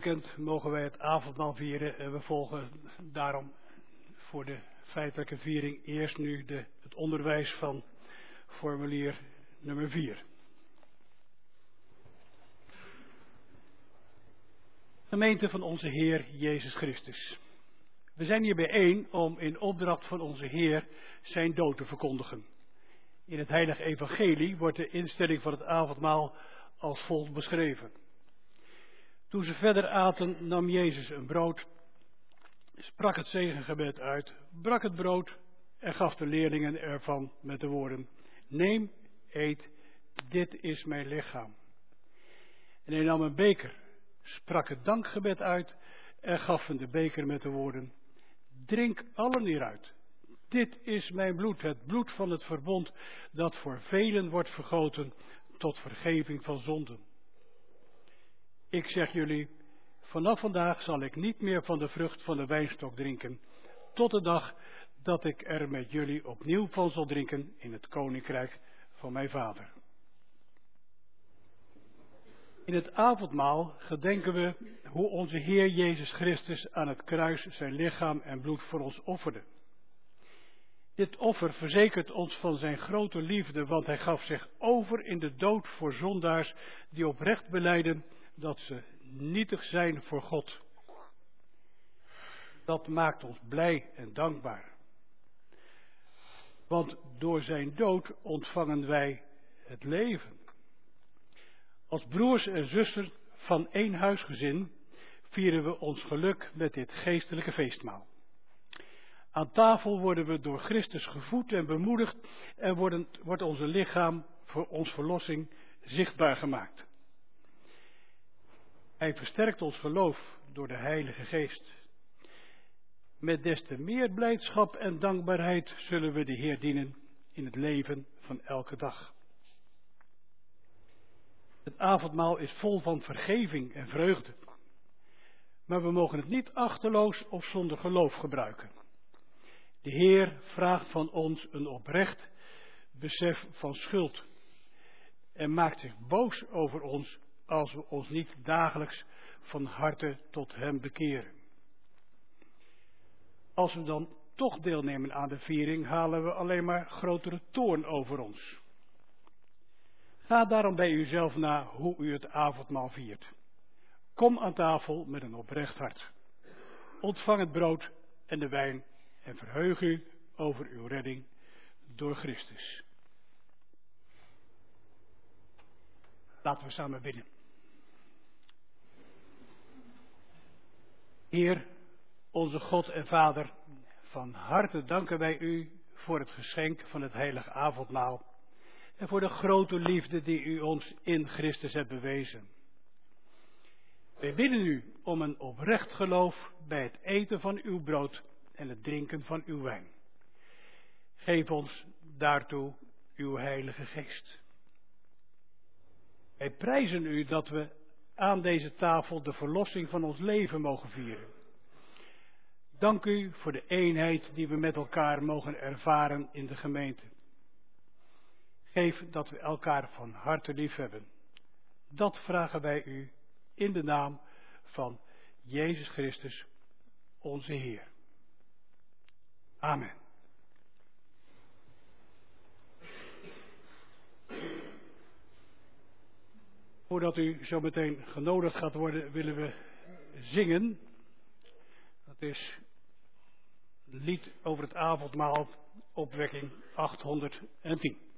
Bekend mogen wij het avondmaal vieren en we volgen daarom voor de feitelijke viering eerst nu de, het onderwijs van formulier nummer 4. Gemeente van onze Heer Jezus Christus. We zijn hier bijeen om in opdracht van onze Heer zijn dood te verkondigen. In het Heilige Evangelie wordt de instelling van het avondmaal als volgt beschreven. Toen ze verder aten, nam Jezus een brood, sprak het zegengebed uit, brak het brood en gaf de leerlingen ervan met de woorden: Neem, eet, dit is mijn lichaam. En hij nam een beker, sprak het dankgebed uit en gaf hem de beker met de woorden: Drink allen hieruit. Dit is mijn bloed, het bloed van het verbond, dat voor velen wordt vergoten tot vergeving van zonden. Ik zeg jullie, vanaf vandaag zal ik niet meer van de vrucht van de wijnstok drinken, tot de dag dat ik er met jullie opnieuw van zal drinken in het koninkrijk van mijn vader. In het avondmaal gedenken we hoe onze Heer Jezus Christus aan het kruis zijn lichaam en bloed voor ons offerde. Dit offer verzekert ons van zijn grote liefde, want hij gaf zich over in de dood voor zondaars die oprecht beleiden dat ze nietig zijn voor God. Dat maakt ons blij en dankbaar. Want door zijn dood ontvangen wij het leven. Als broers en zusters van één huisgezin vieren we ons geluk met dit geestelijke feestmaal. Aan tafel worden we door Christus gevoed en bemoedigd en wordt onze lichaam voor ons verlossing zichtbaar gemaakt. Hij versterkt ons geloof door de Heilige Geest. Met des te meer blijdschap en dankbaarheid zullen we de Heer dienen in het leven van elke dag. Het avondmaal is vol van vergeving en vreugde. Maar we mogen het niet achterloos of zonder geloof gebruiken. De Heer vraagt van ons een oprecht besef van schuld en maakt zich boos over ons als we ons niet dagelijks van harte tot Hem bekeren. Als we dan toch deelnemen aan de viering, halen we alleen maar grotere toorn over ons. Ga daarom bij uzelf na hoe u het avondmaal viert. Kom aan tafel met een oprecht hart. Ontvang het brood en de wijn en verheug u over uw redding door Christus. Laten we samen bidden. Heer, onze God en Vader, van harte danken wij u voor het geschenk van het heilige avondmaal en voor de grote liefde die u ons in Christus hebt bewezen. Wij bidden u om een oprecht geloof bij het eten van uw brood en het drinken van uw wijn. Geef ons daartoe uw Heilige Geest. Wij prijzen u dat we aan deze tafel de verlossing van ons leven mogen vieren. Dank u voor de eenheid die we met elkaar mogen ervaren in de gemeente. Geef dat we elkaar van harte lief hebben. Dat vragen wij u in de naam van Jezus Christus, onze Heer. Amen. Voordat u zo meteen genodigd gaat worden, willen we zingen. Dat is lied over het avondmaal, opwekking 810.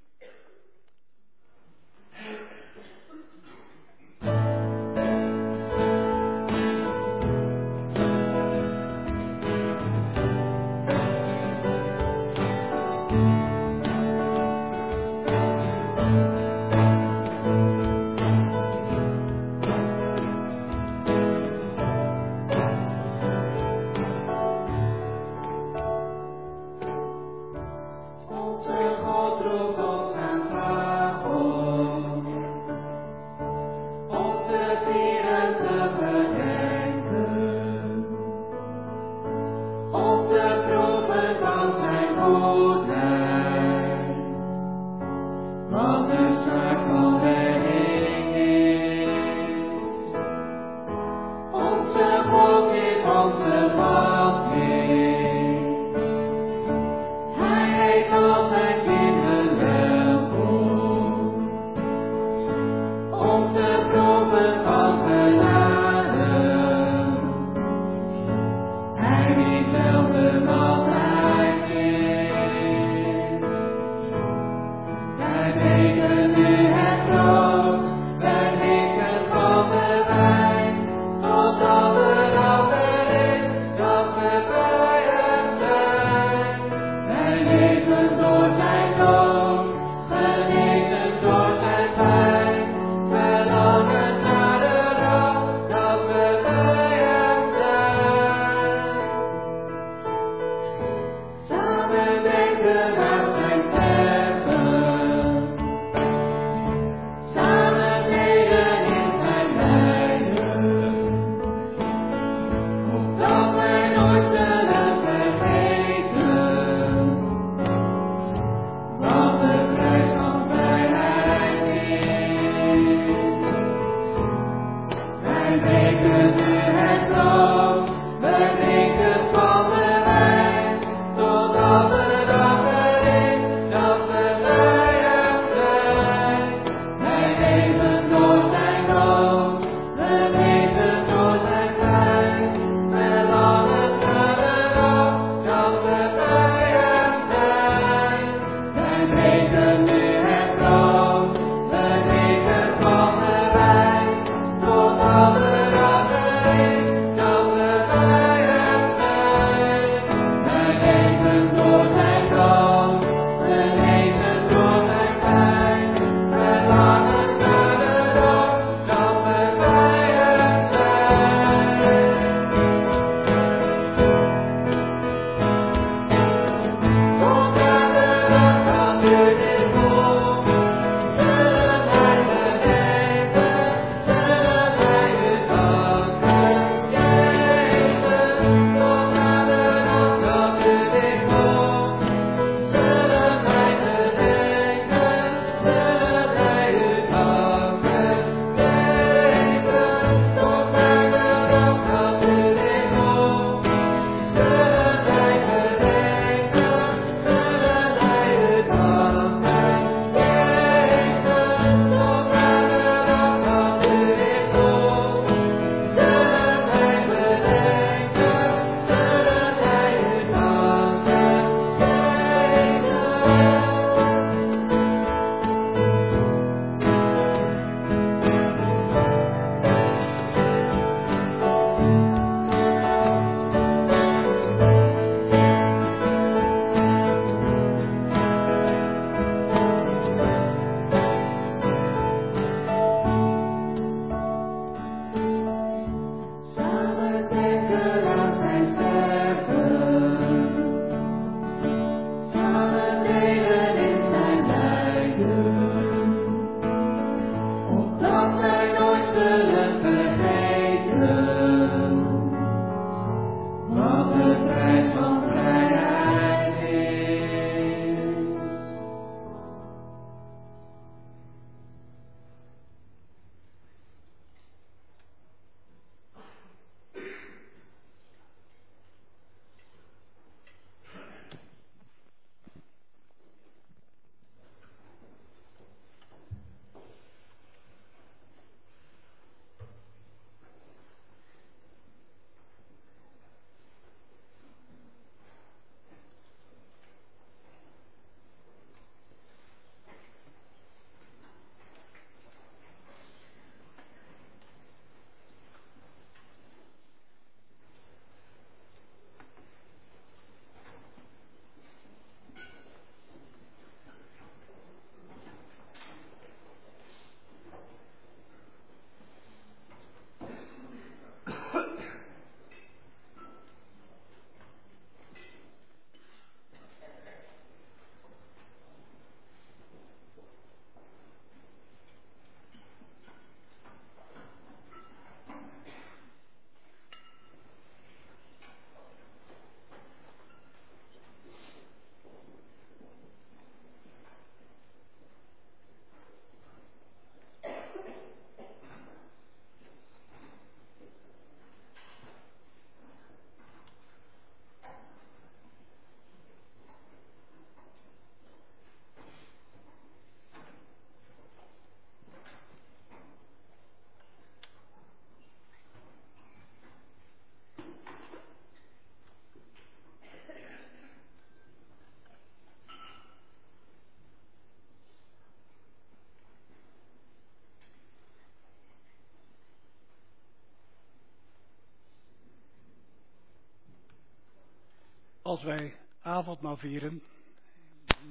Als wij avondmaal vieren,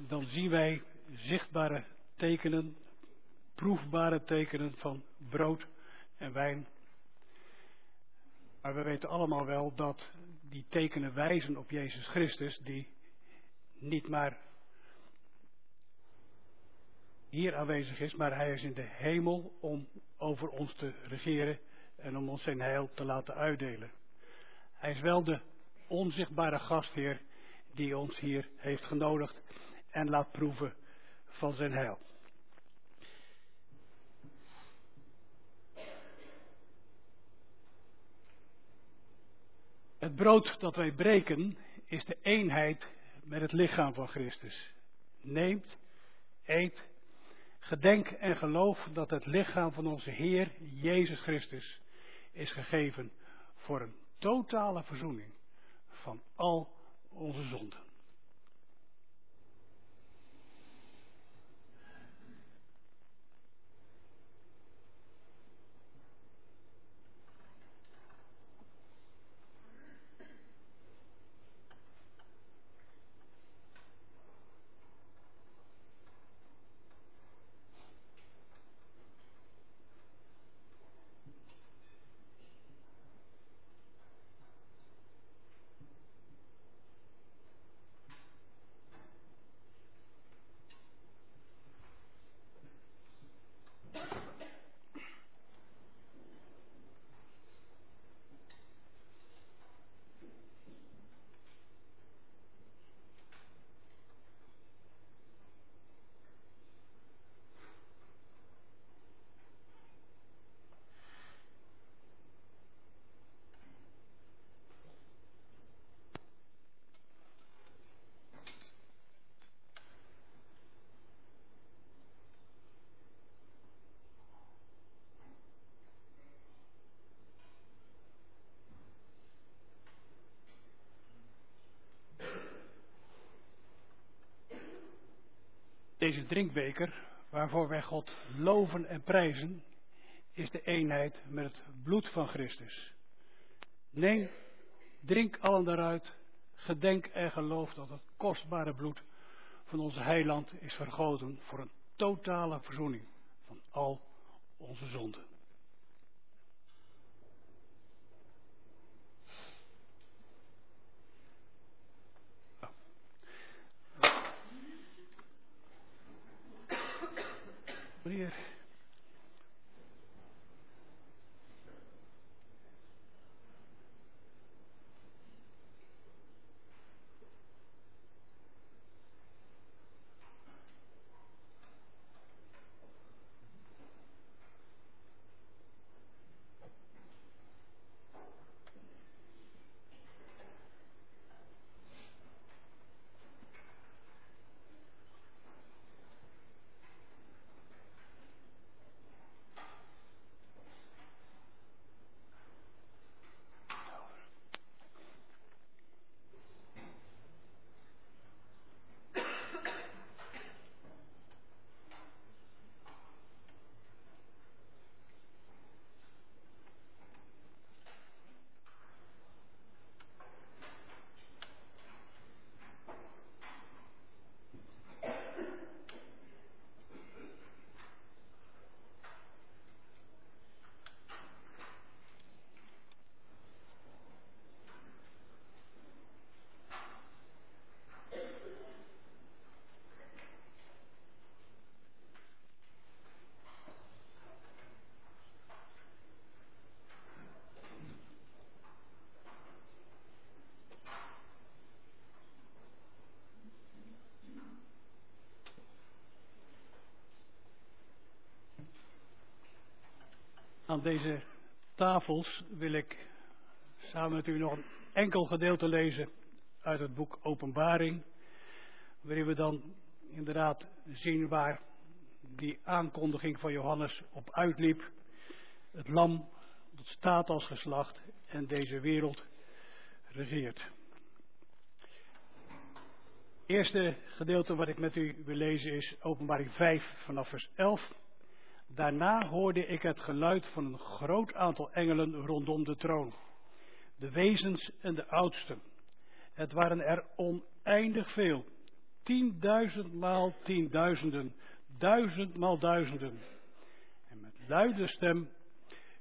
dan zien wij zichtbare tekenen, proefbare tekenen van brood en wijn. Maar we weten allemaal wel dat die tekenen wijzen op Jezus Christus, die niet maar hier aanwezig is, maar hij is in de hemel om over ons te regeren en om ons zijn heil te laten uitdelen. Hij is wel de onzichtbare gastheer die ons hier heeft genodigd en laat proeven van zijn heil. Het brood dat wij breken is de eenheid met het lichaam van Christus. Neemt, eet, gedenk en geloof dat het lichaam van onze Heer Jezus Christus is gegeven voor een totale verzoening van al onze zonden. Deze drinkbeker, waarvoor wij God loven en prijzen, is de eenheid met het bloed van Christus. Neem, drink allen daaruit, gedenk en geloof dat het kostbare bloed van onze heiland is vergoten voor een totale verzoening van al onze zonden. here. Deze tafels wil ik samen met u nog een enkel gedeelte lezen uit het boek Openbaring, waarin we dan inderdaad zien waar die aankondiging van Johannes op uitliep. Het lam dat staat als geslacht en deze wereld regeert. Het eerste gedeelte wat ik met u wil lezen is Openbaring 5 vanaf vers 11. Daarna hoorde ik het geluid van een groot aantal engelen rondom de troon, de wezens en de oudsten. Het waren er oneindig veel. Tienduizend maal tienduizenden, duizend maal duizenden. En met luide stem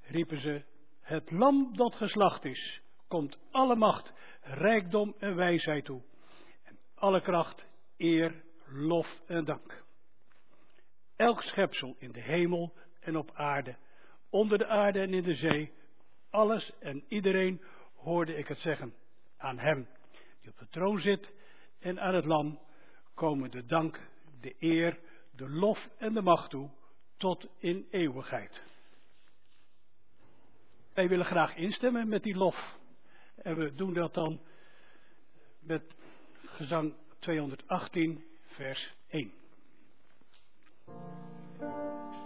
riepen ze, het lam dat geslacht is, komt alle macht, rijkdom en wijsheid toe. En alle kracht, eer, lof en dank. Elk schepsel in de hemel en op aarde, onder de aarde en in de zee, alles en iedereen hoorde ik het zeggen. Aan hem die op de troon zit en aan het lam komen de dank, de eer, de lof en de macht toe tot in eeuwigheid. Wij willen graag instemmen met die lof. En we doen dat dan met gezang 218, vers 1. Thank you.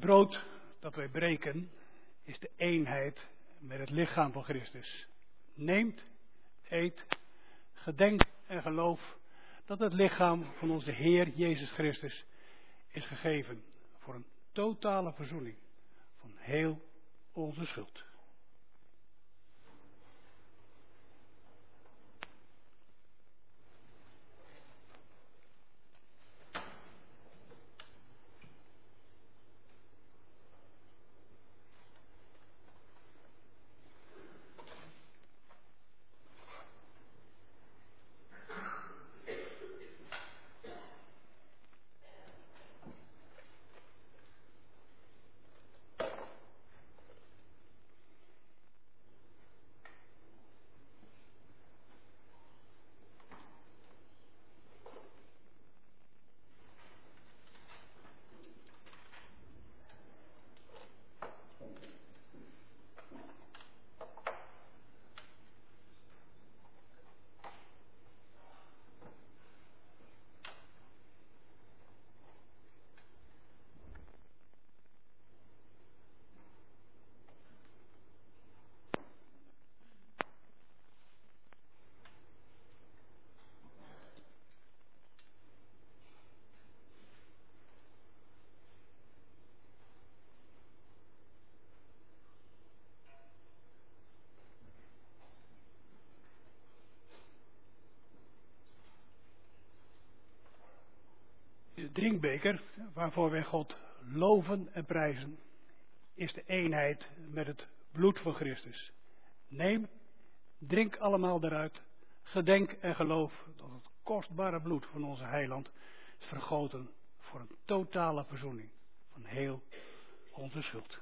Brood dat wij breken is de eenheid met het lichaam van Christus. Neemt, eet, gedenk en geloof dat het lichaam van onze Heer Jezus Christus is gegeven voor een totale verzoening van heel onze schuld. Drinkbeker waarvoor wij God loven en prijzen, is de eenheid met het bloed van Christus. Neem, drink allemaal daaruit, gedenk en geloof dat het kostbare bloed van onze heiland is vergoten voor een totale verzoening van heel onze schuld.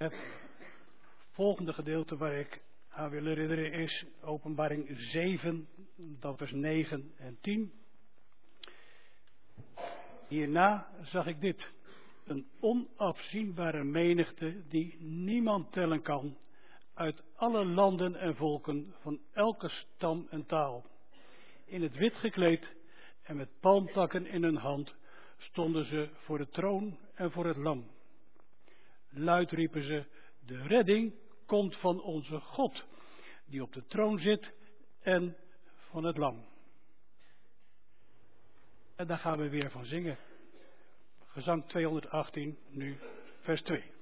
Het volgende gedeelte waar ik aan wil herinneren is openbaring 7, dat is 9 en 10. Hierna zag ik dit. Een onafzienbare menigte die niemand tellen kan. Uit alle landen en volken, van elke stam en taal. In het wit gekleed en met palmtakken in hun hand stonden ze voor de troon en voor het lam. Luid riepen ze, de redding komt van onze God, die op de troon zit en van het lam. En daar gaan we weer van zingen. Gezang 218, nu vers 2.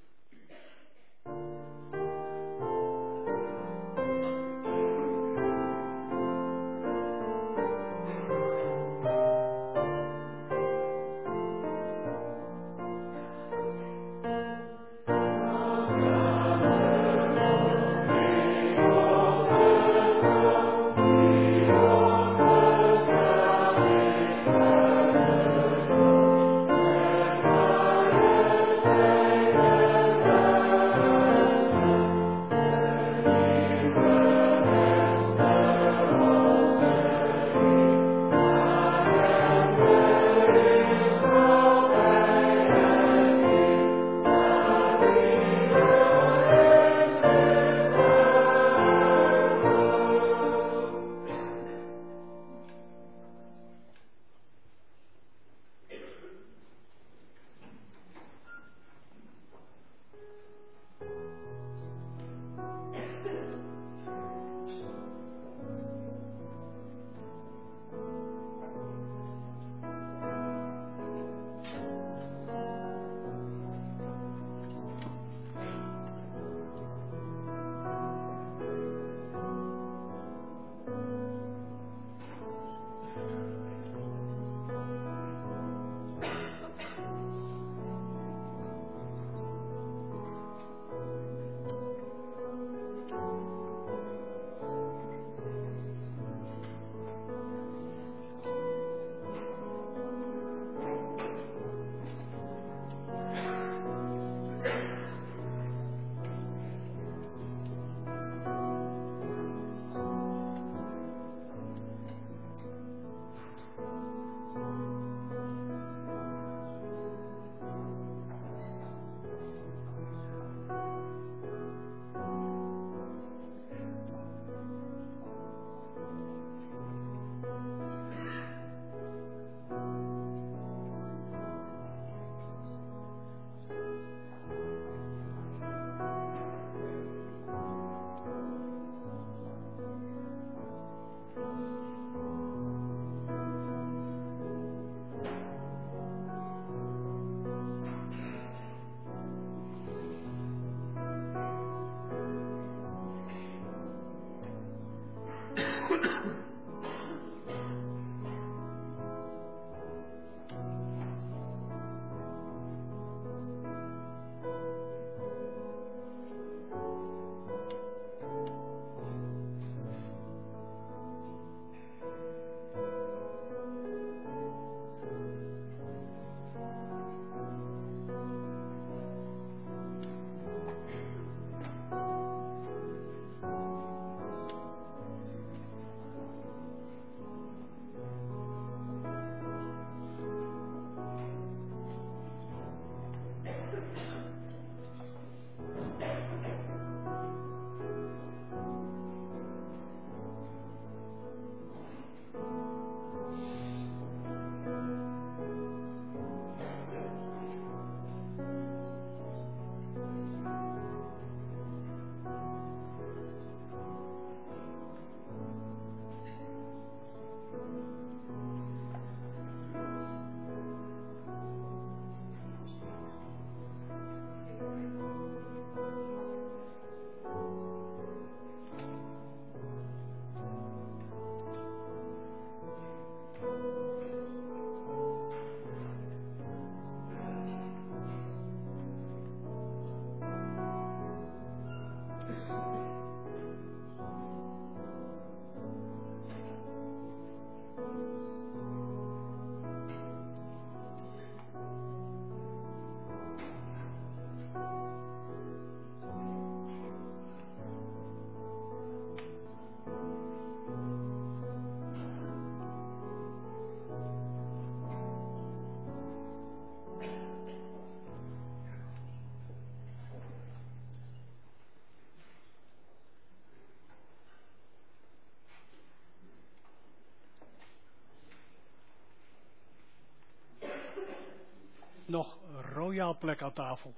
Speciaal plek aan tafel.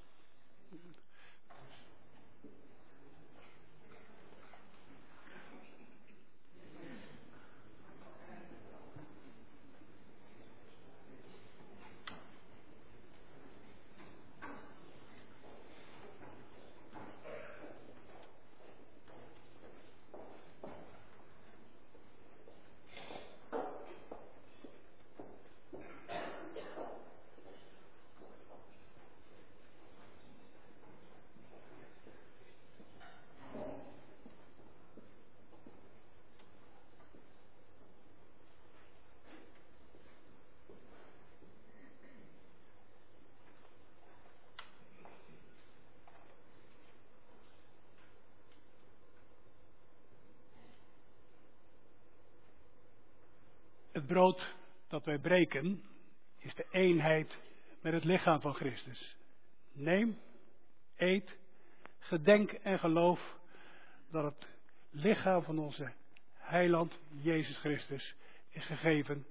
Het brood dat wij breken is de eenheid met het lichaam van Christus. Neem, eet, gedenk en geloof dat het lichaam van onze heiland Jezus Christus is gegeven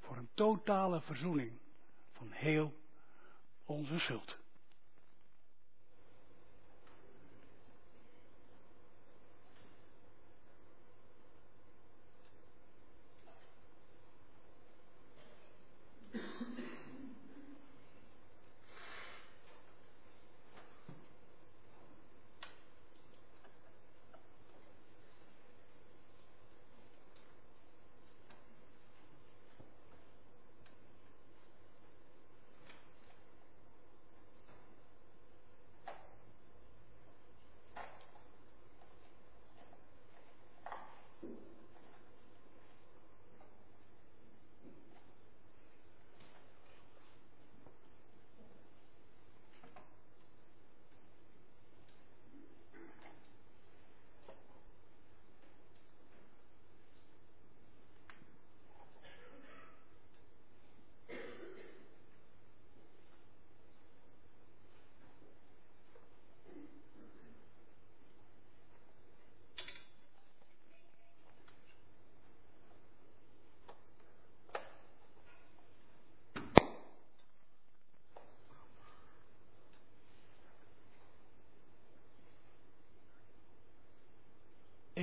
voor een totale verzoening van heel onze schuld.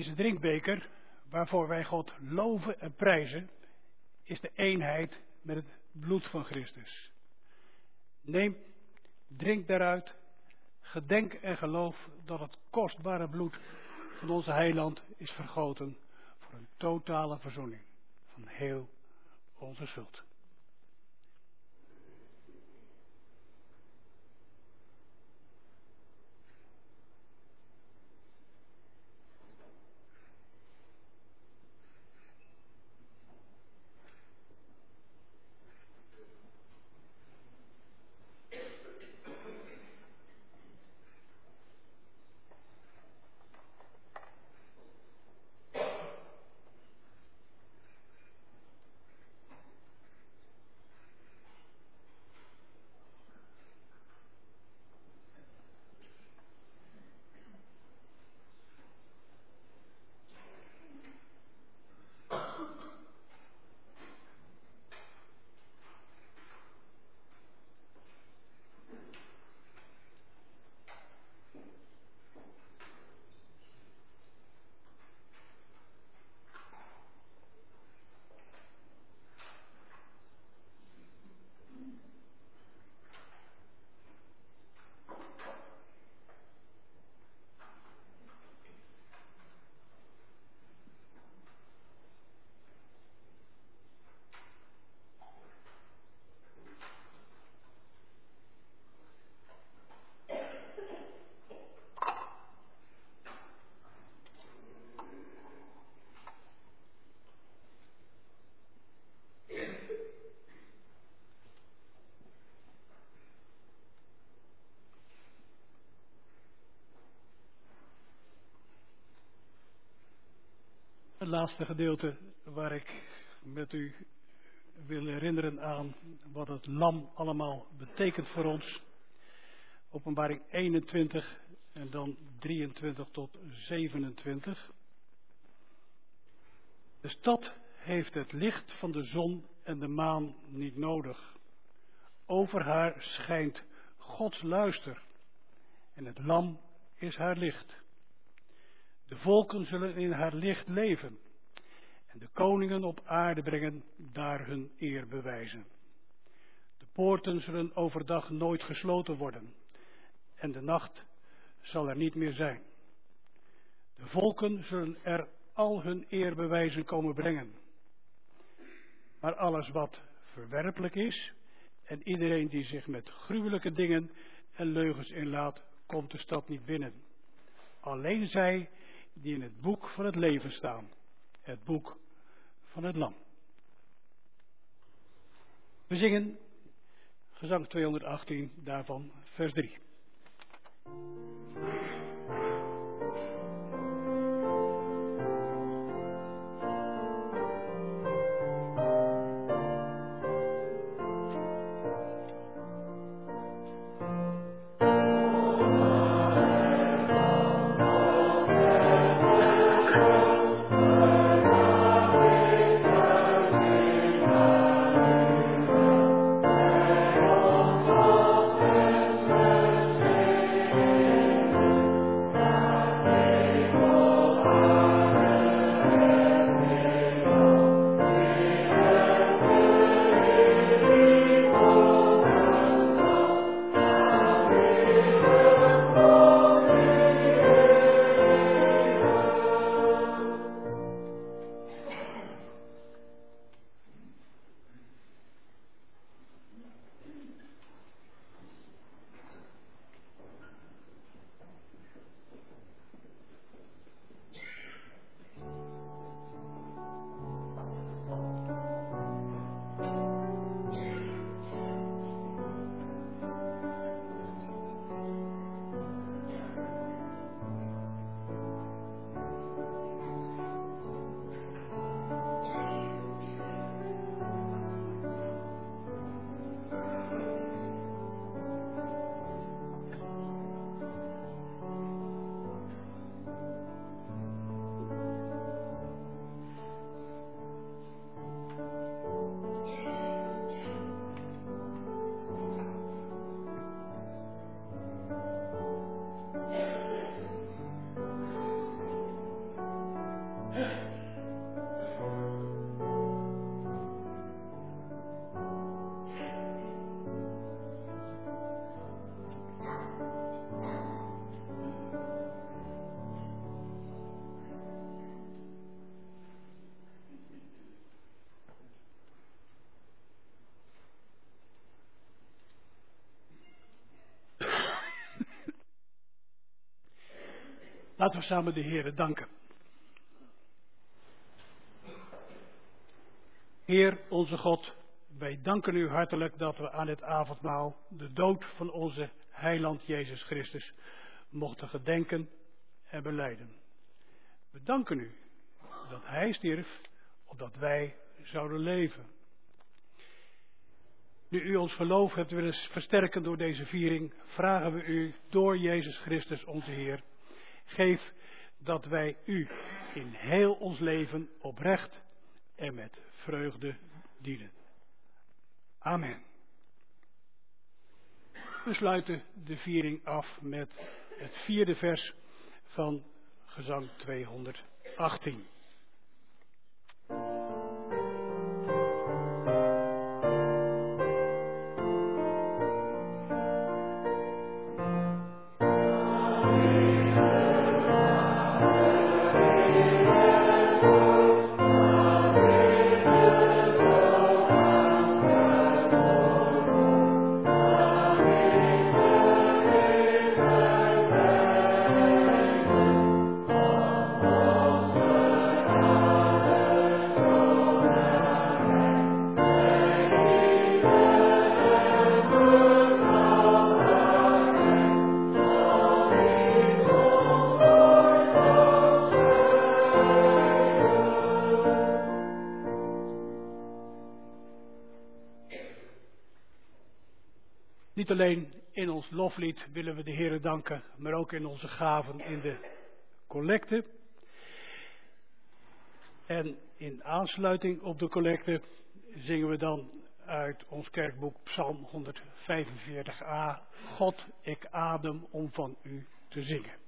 Deze drinkbeker, waarvoor wij God loven en prijzen, is de eenheid met het bloed van Christus. Neem, drink daaruit, gedenk en geloof dat het kostbare bloed van onze heiland is vergoten voor een totale verzoening van heel onze schuld. Laatste gedeelte waar ik met u wil herinneren aan wat het lam allemaal betekent voor ons. Openbaring 21 en dan 23 tot 27. De stad heeft het licht van de zon en de maan niet nodig. Over haar schijnt God Gods luister en het lam is haar licht. De volken zullen in haar licht leven en de koningen op aarde brengen daar hun eer bewijzen. De poorten zullen overdag nooit gesloten worden en de nacht zal er niet meer zijn. De volken zullen er al hun eerbewijzen komen brengen. Maar alles wat verwerpelijk is en iedereen die zich met gruwelijke dingen en leugens inlaat, komt de stad niet binnen. Alleen zij die in het boek van het leven staan, het boek van het lam. We zingen gezang 218, daarvan vers 3. Laten we samen de Heer danken. Heer onze God, wij danken u hartelijk dat we aan het avondmaal de dood van onze heiland Jezus Christus mochten gedenken en beleiden. We danken u dat Hij stierf, opdat wij zouden leven. Nu u ons geloof hebt willen versterken door deze viering, vragen we u door Jezus Christus onze Heer Geef dat wij u in heel ons leven oprecht en met vreugde dienen. Amen. We sluiten de viering af met het vierde vers van gezang 218. Willen we de Heer danken, maar ook in onze gaven in de collecte. En in aansluiting op de collecte zingen we dan
uit ons kerkboek Psalm 145a. God, ik adem om van u te zingen.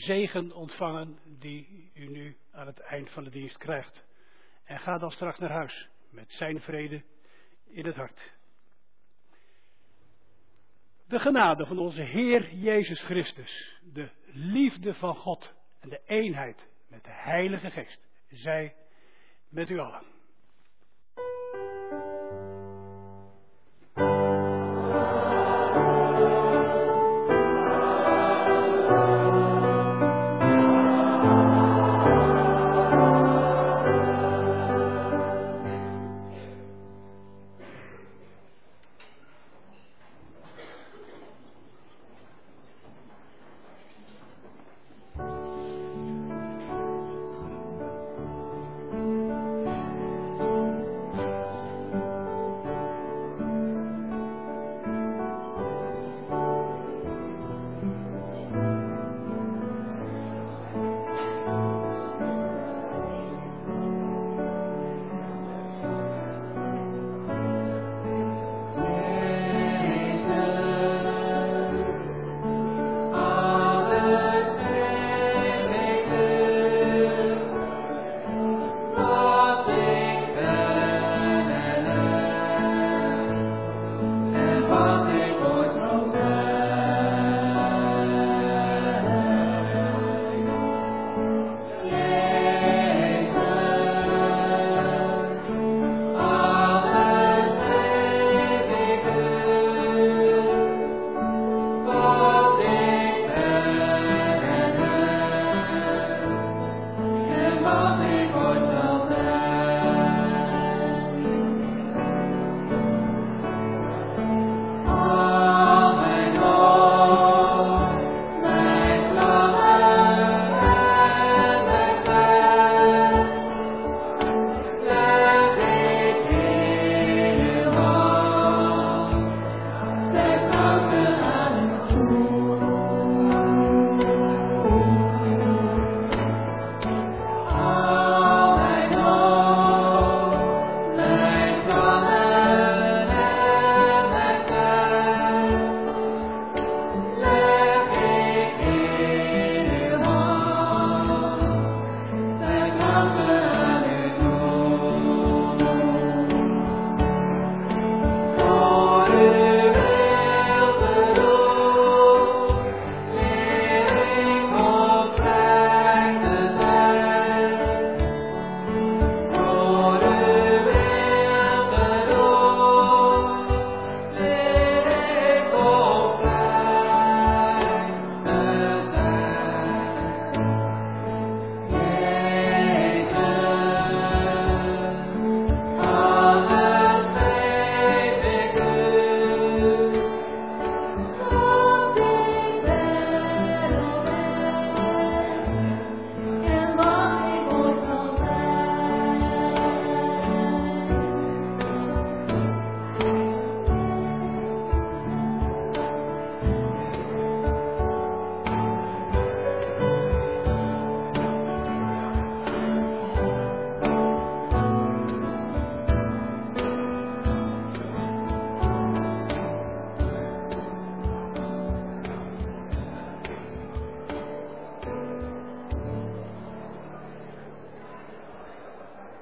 Zegen ontvangen die u nu aan het eind van de dienst krijgt. En ga dan straks naar huis met zijn vrede in het hart. De genade van onze Heer Jezus Christus, de liefde van God en de eenheid met de Heilige Geest, zij met u allen.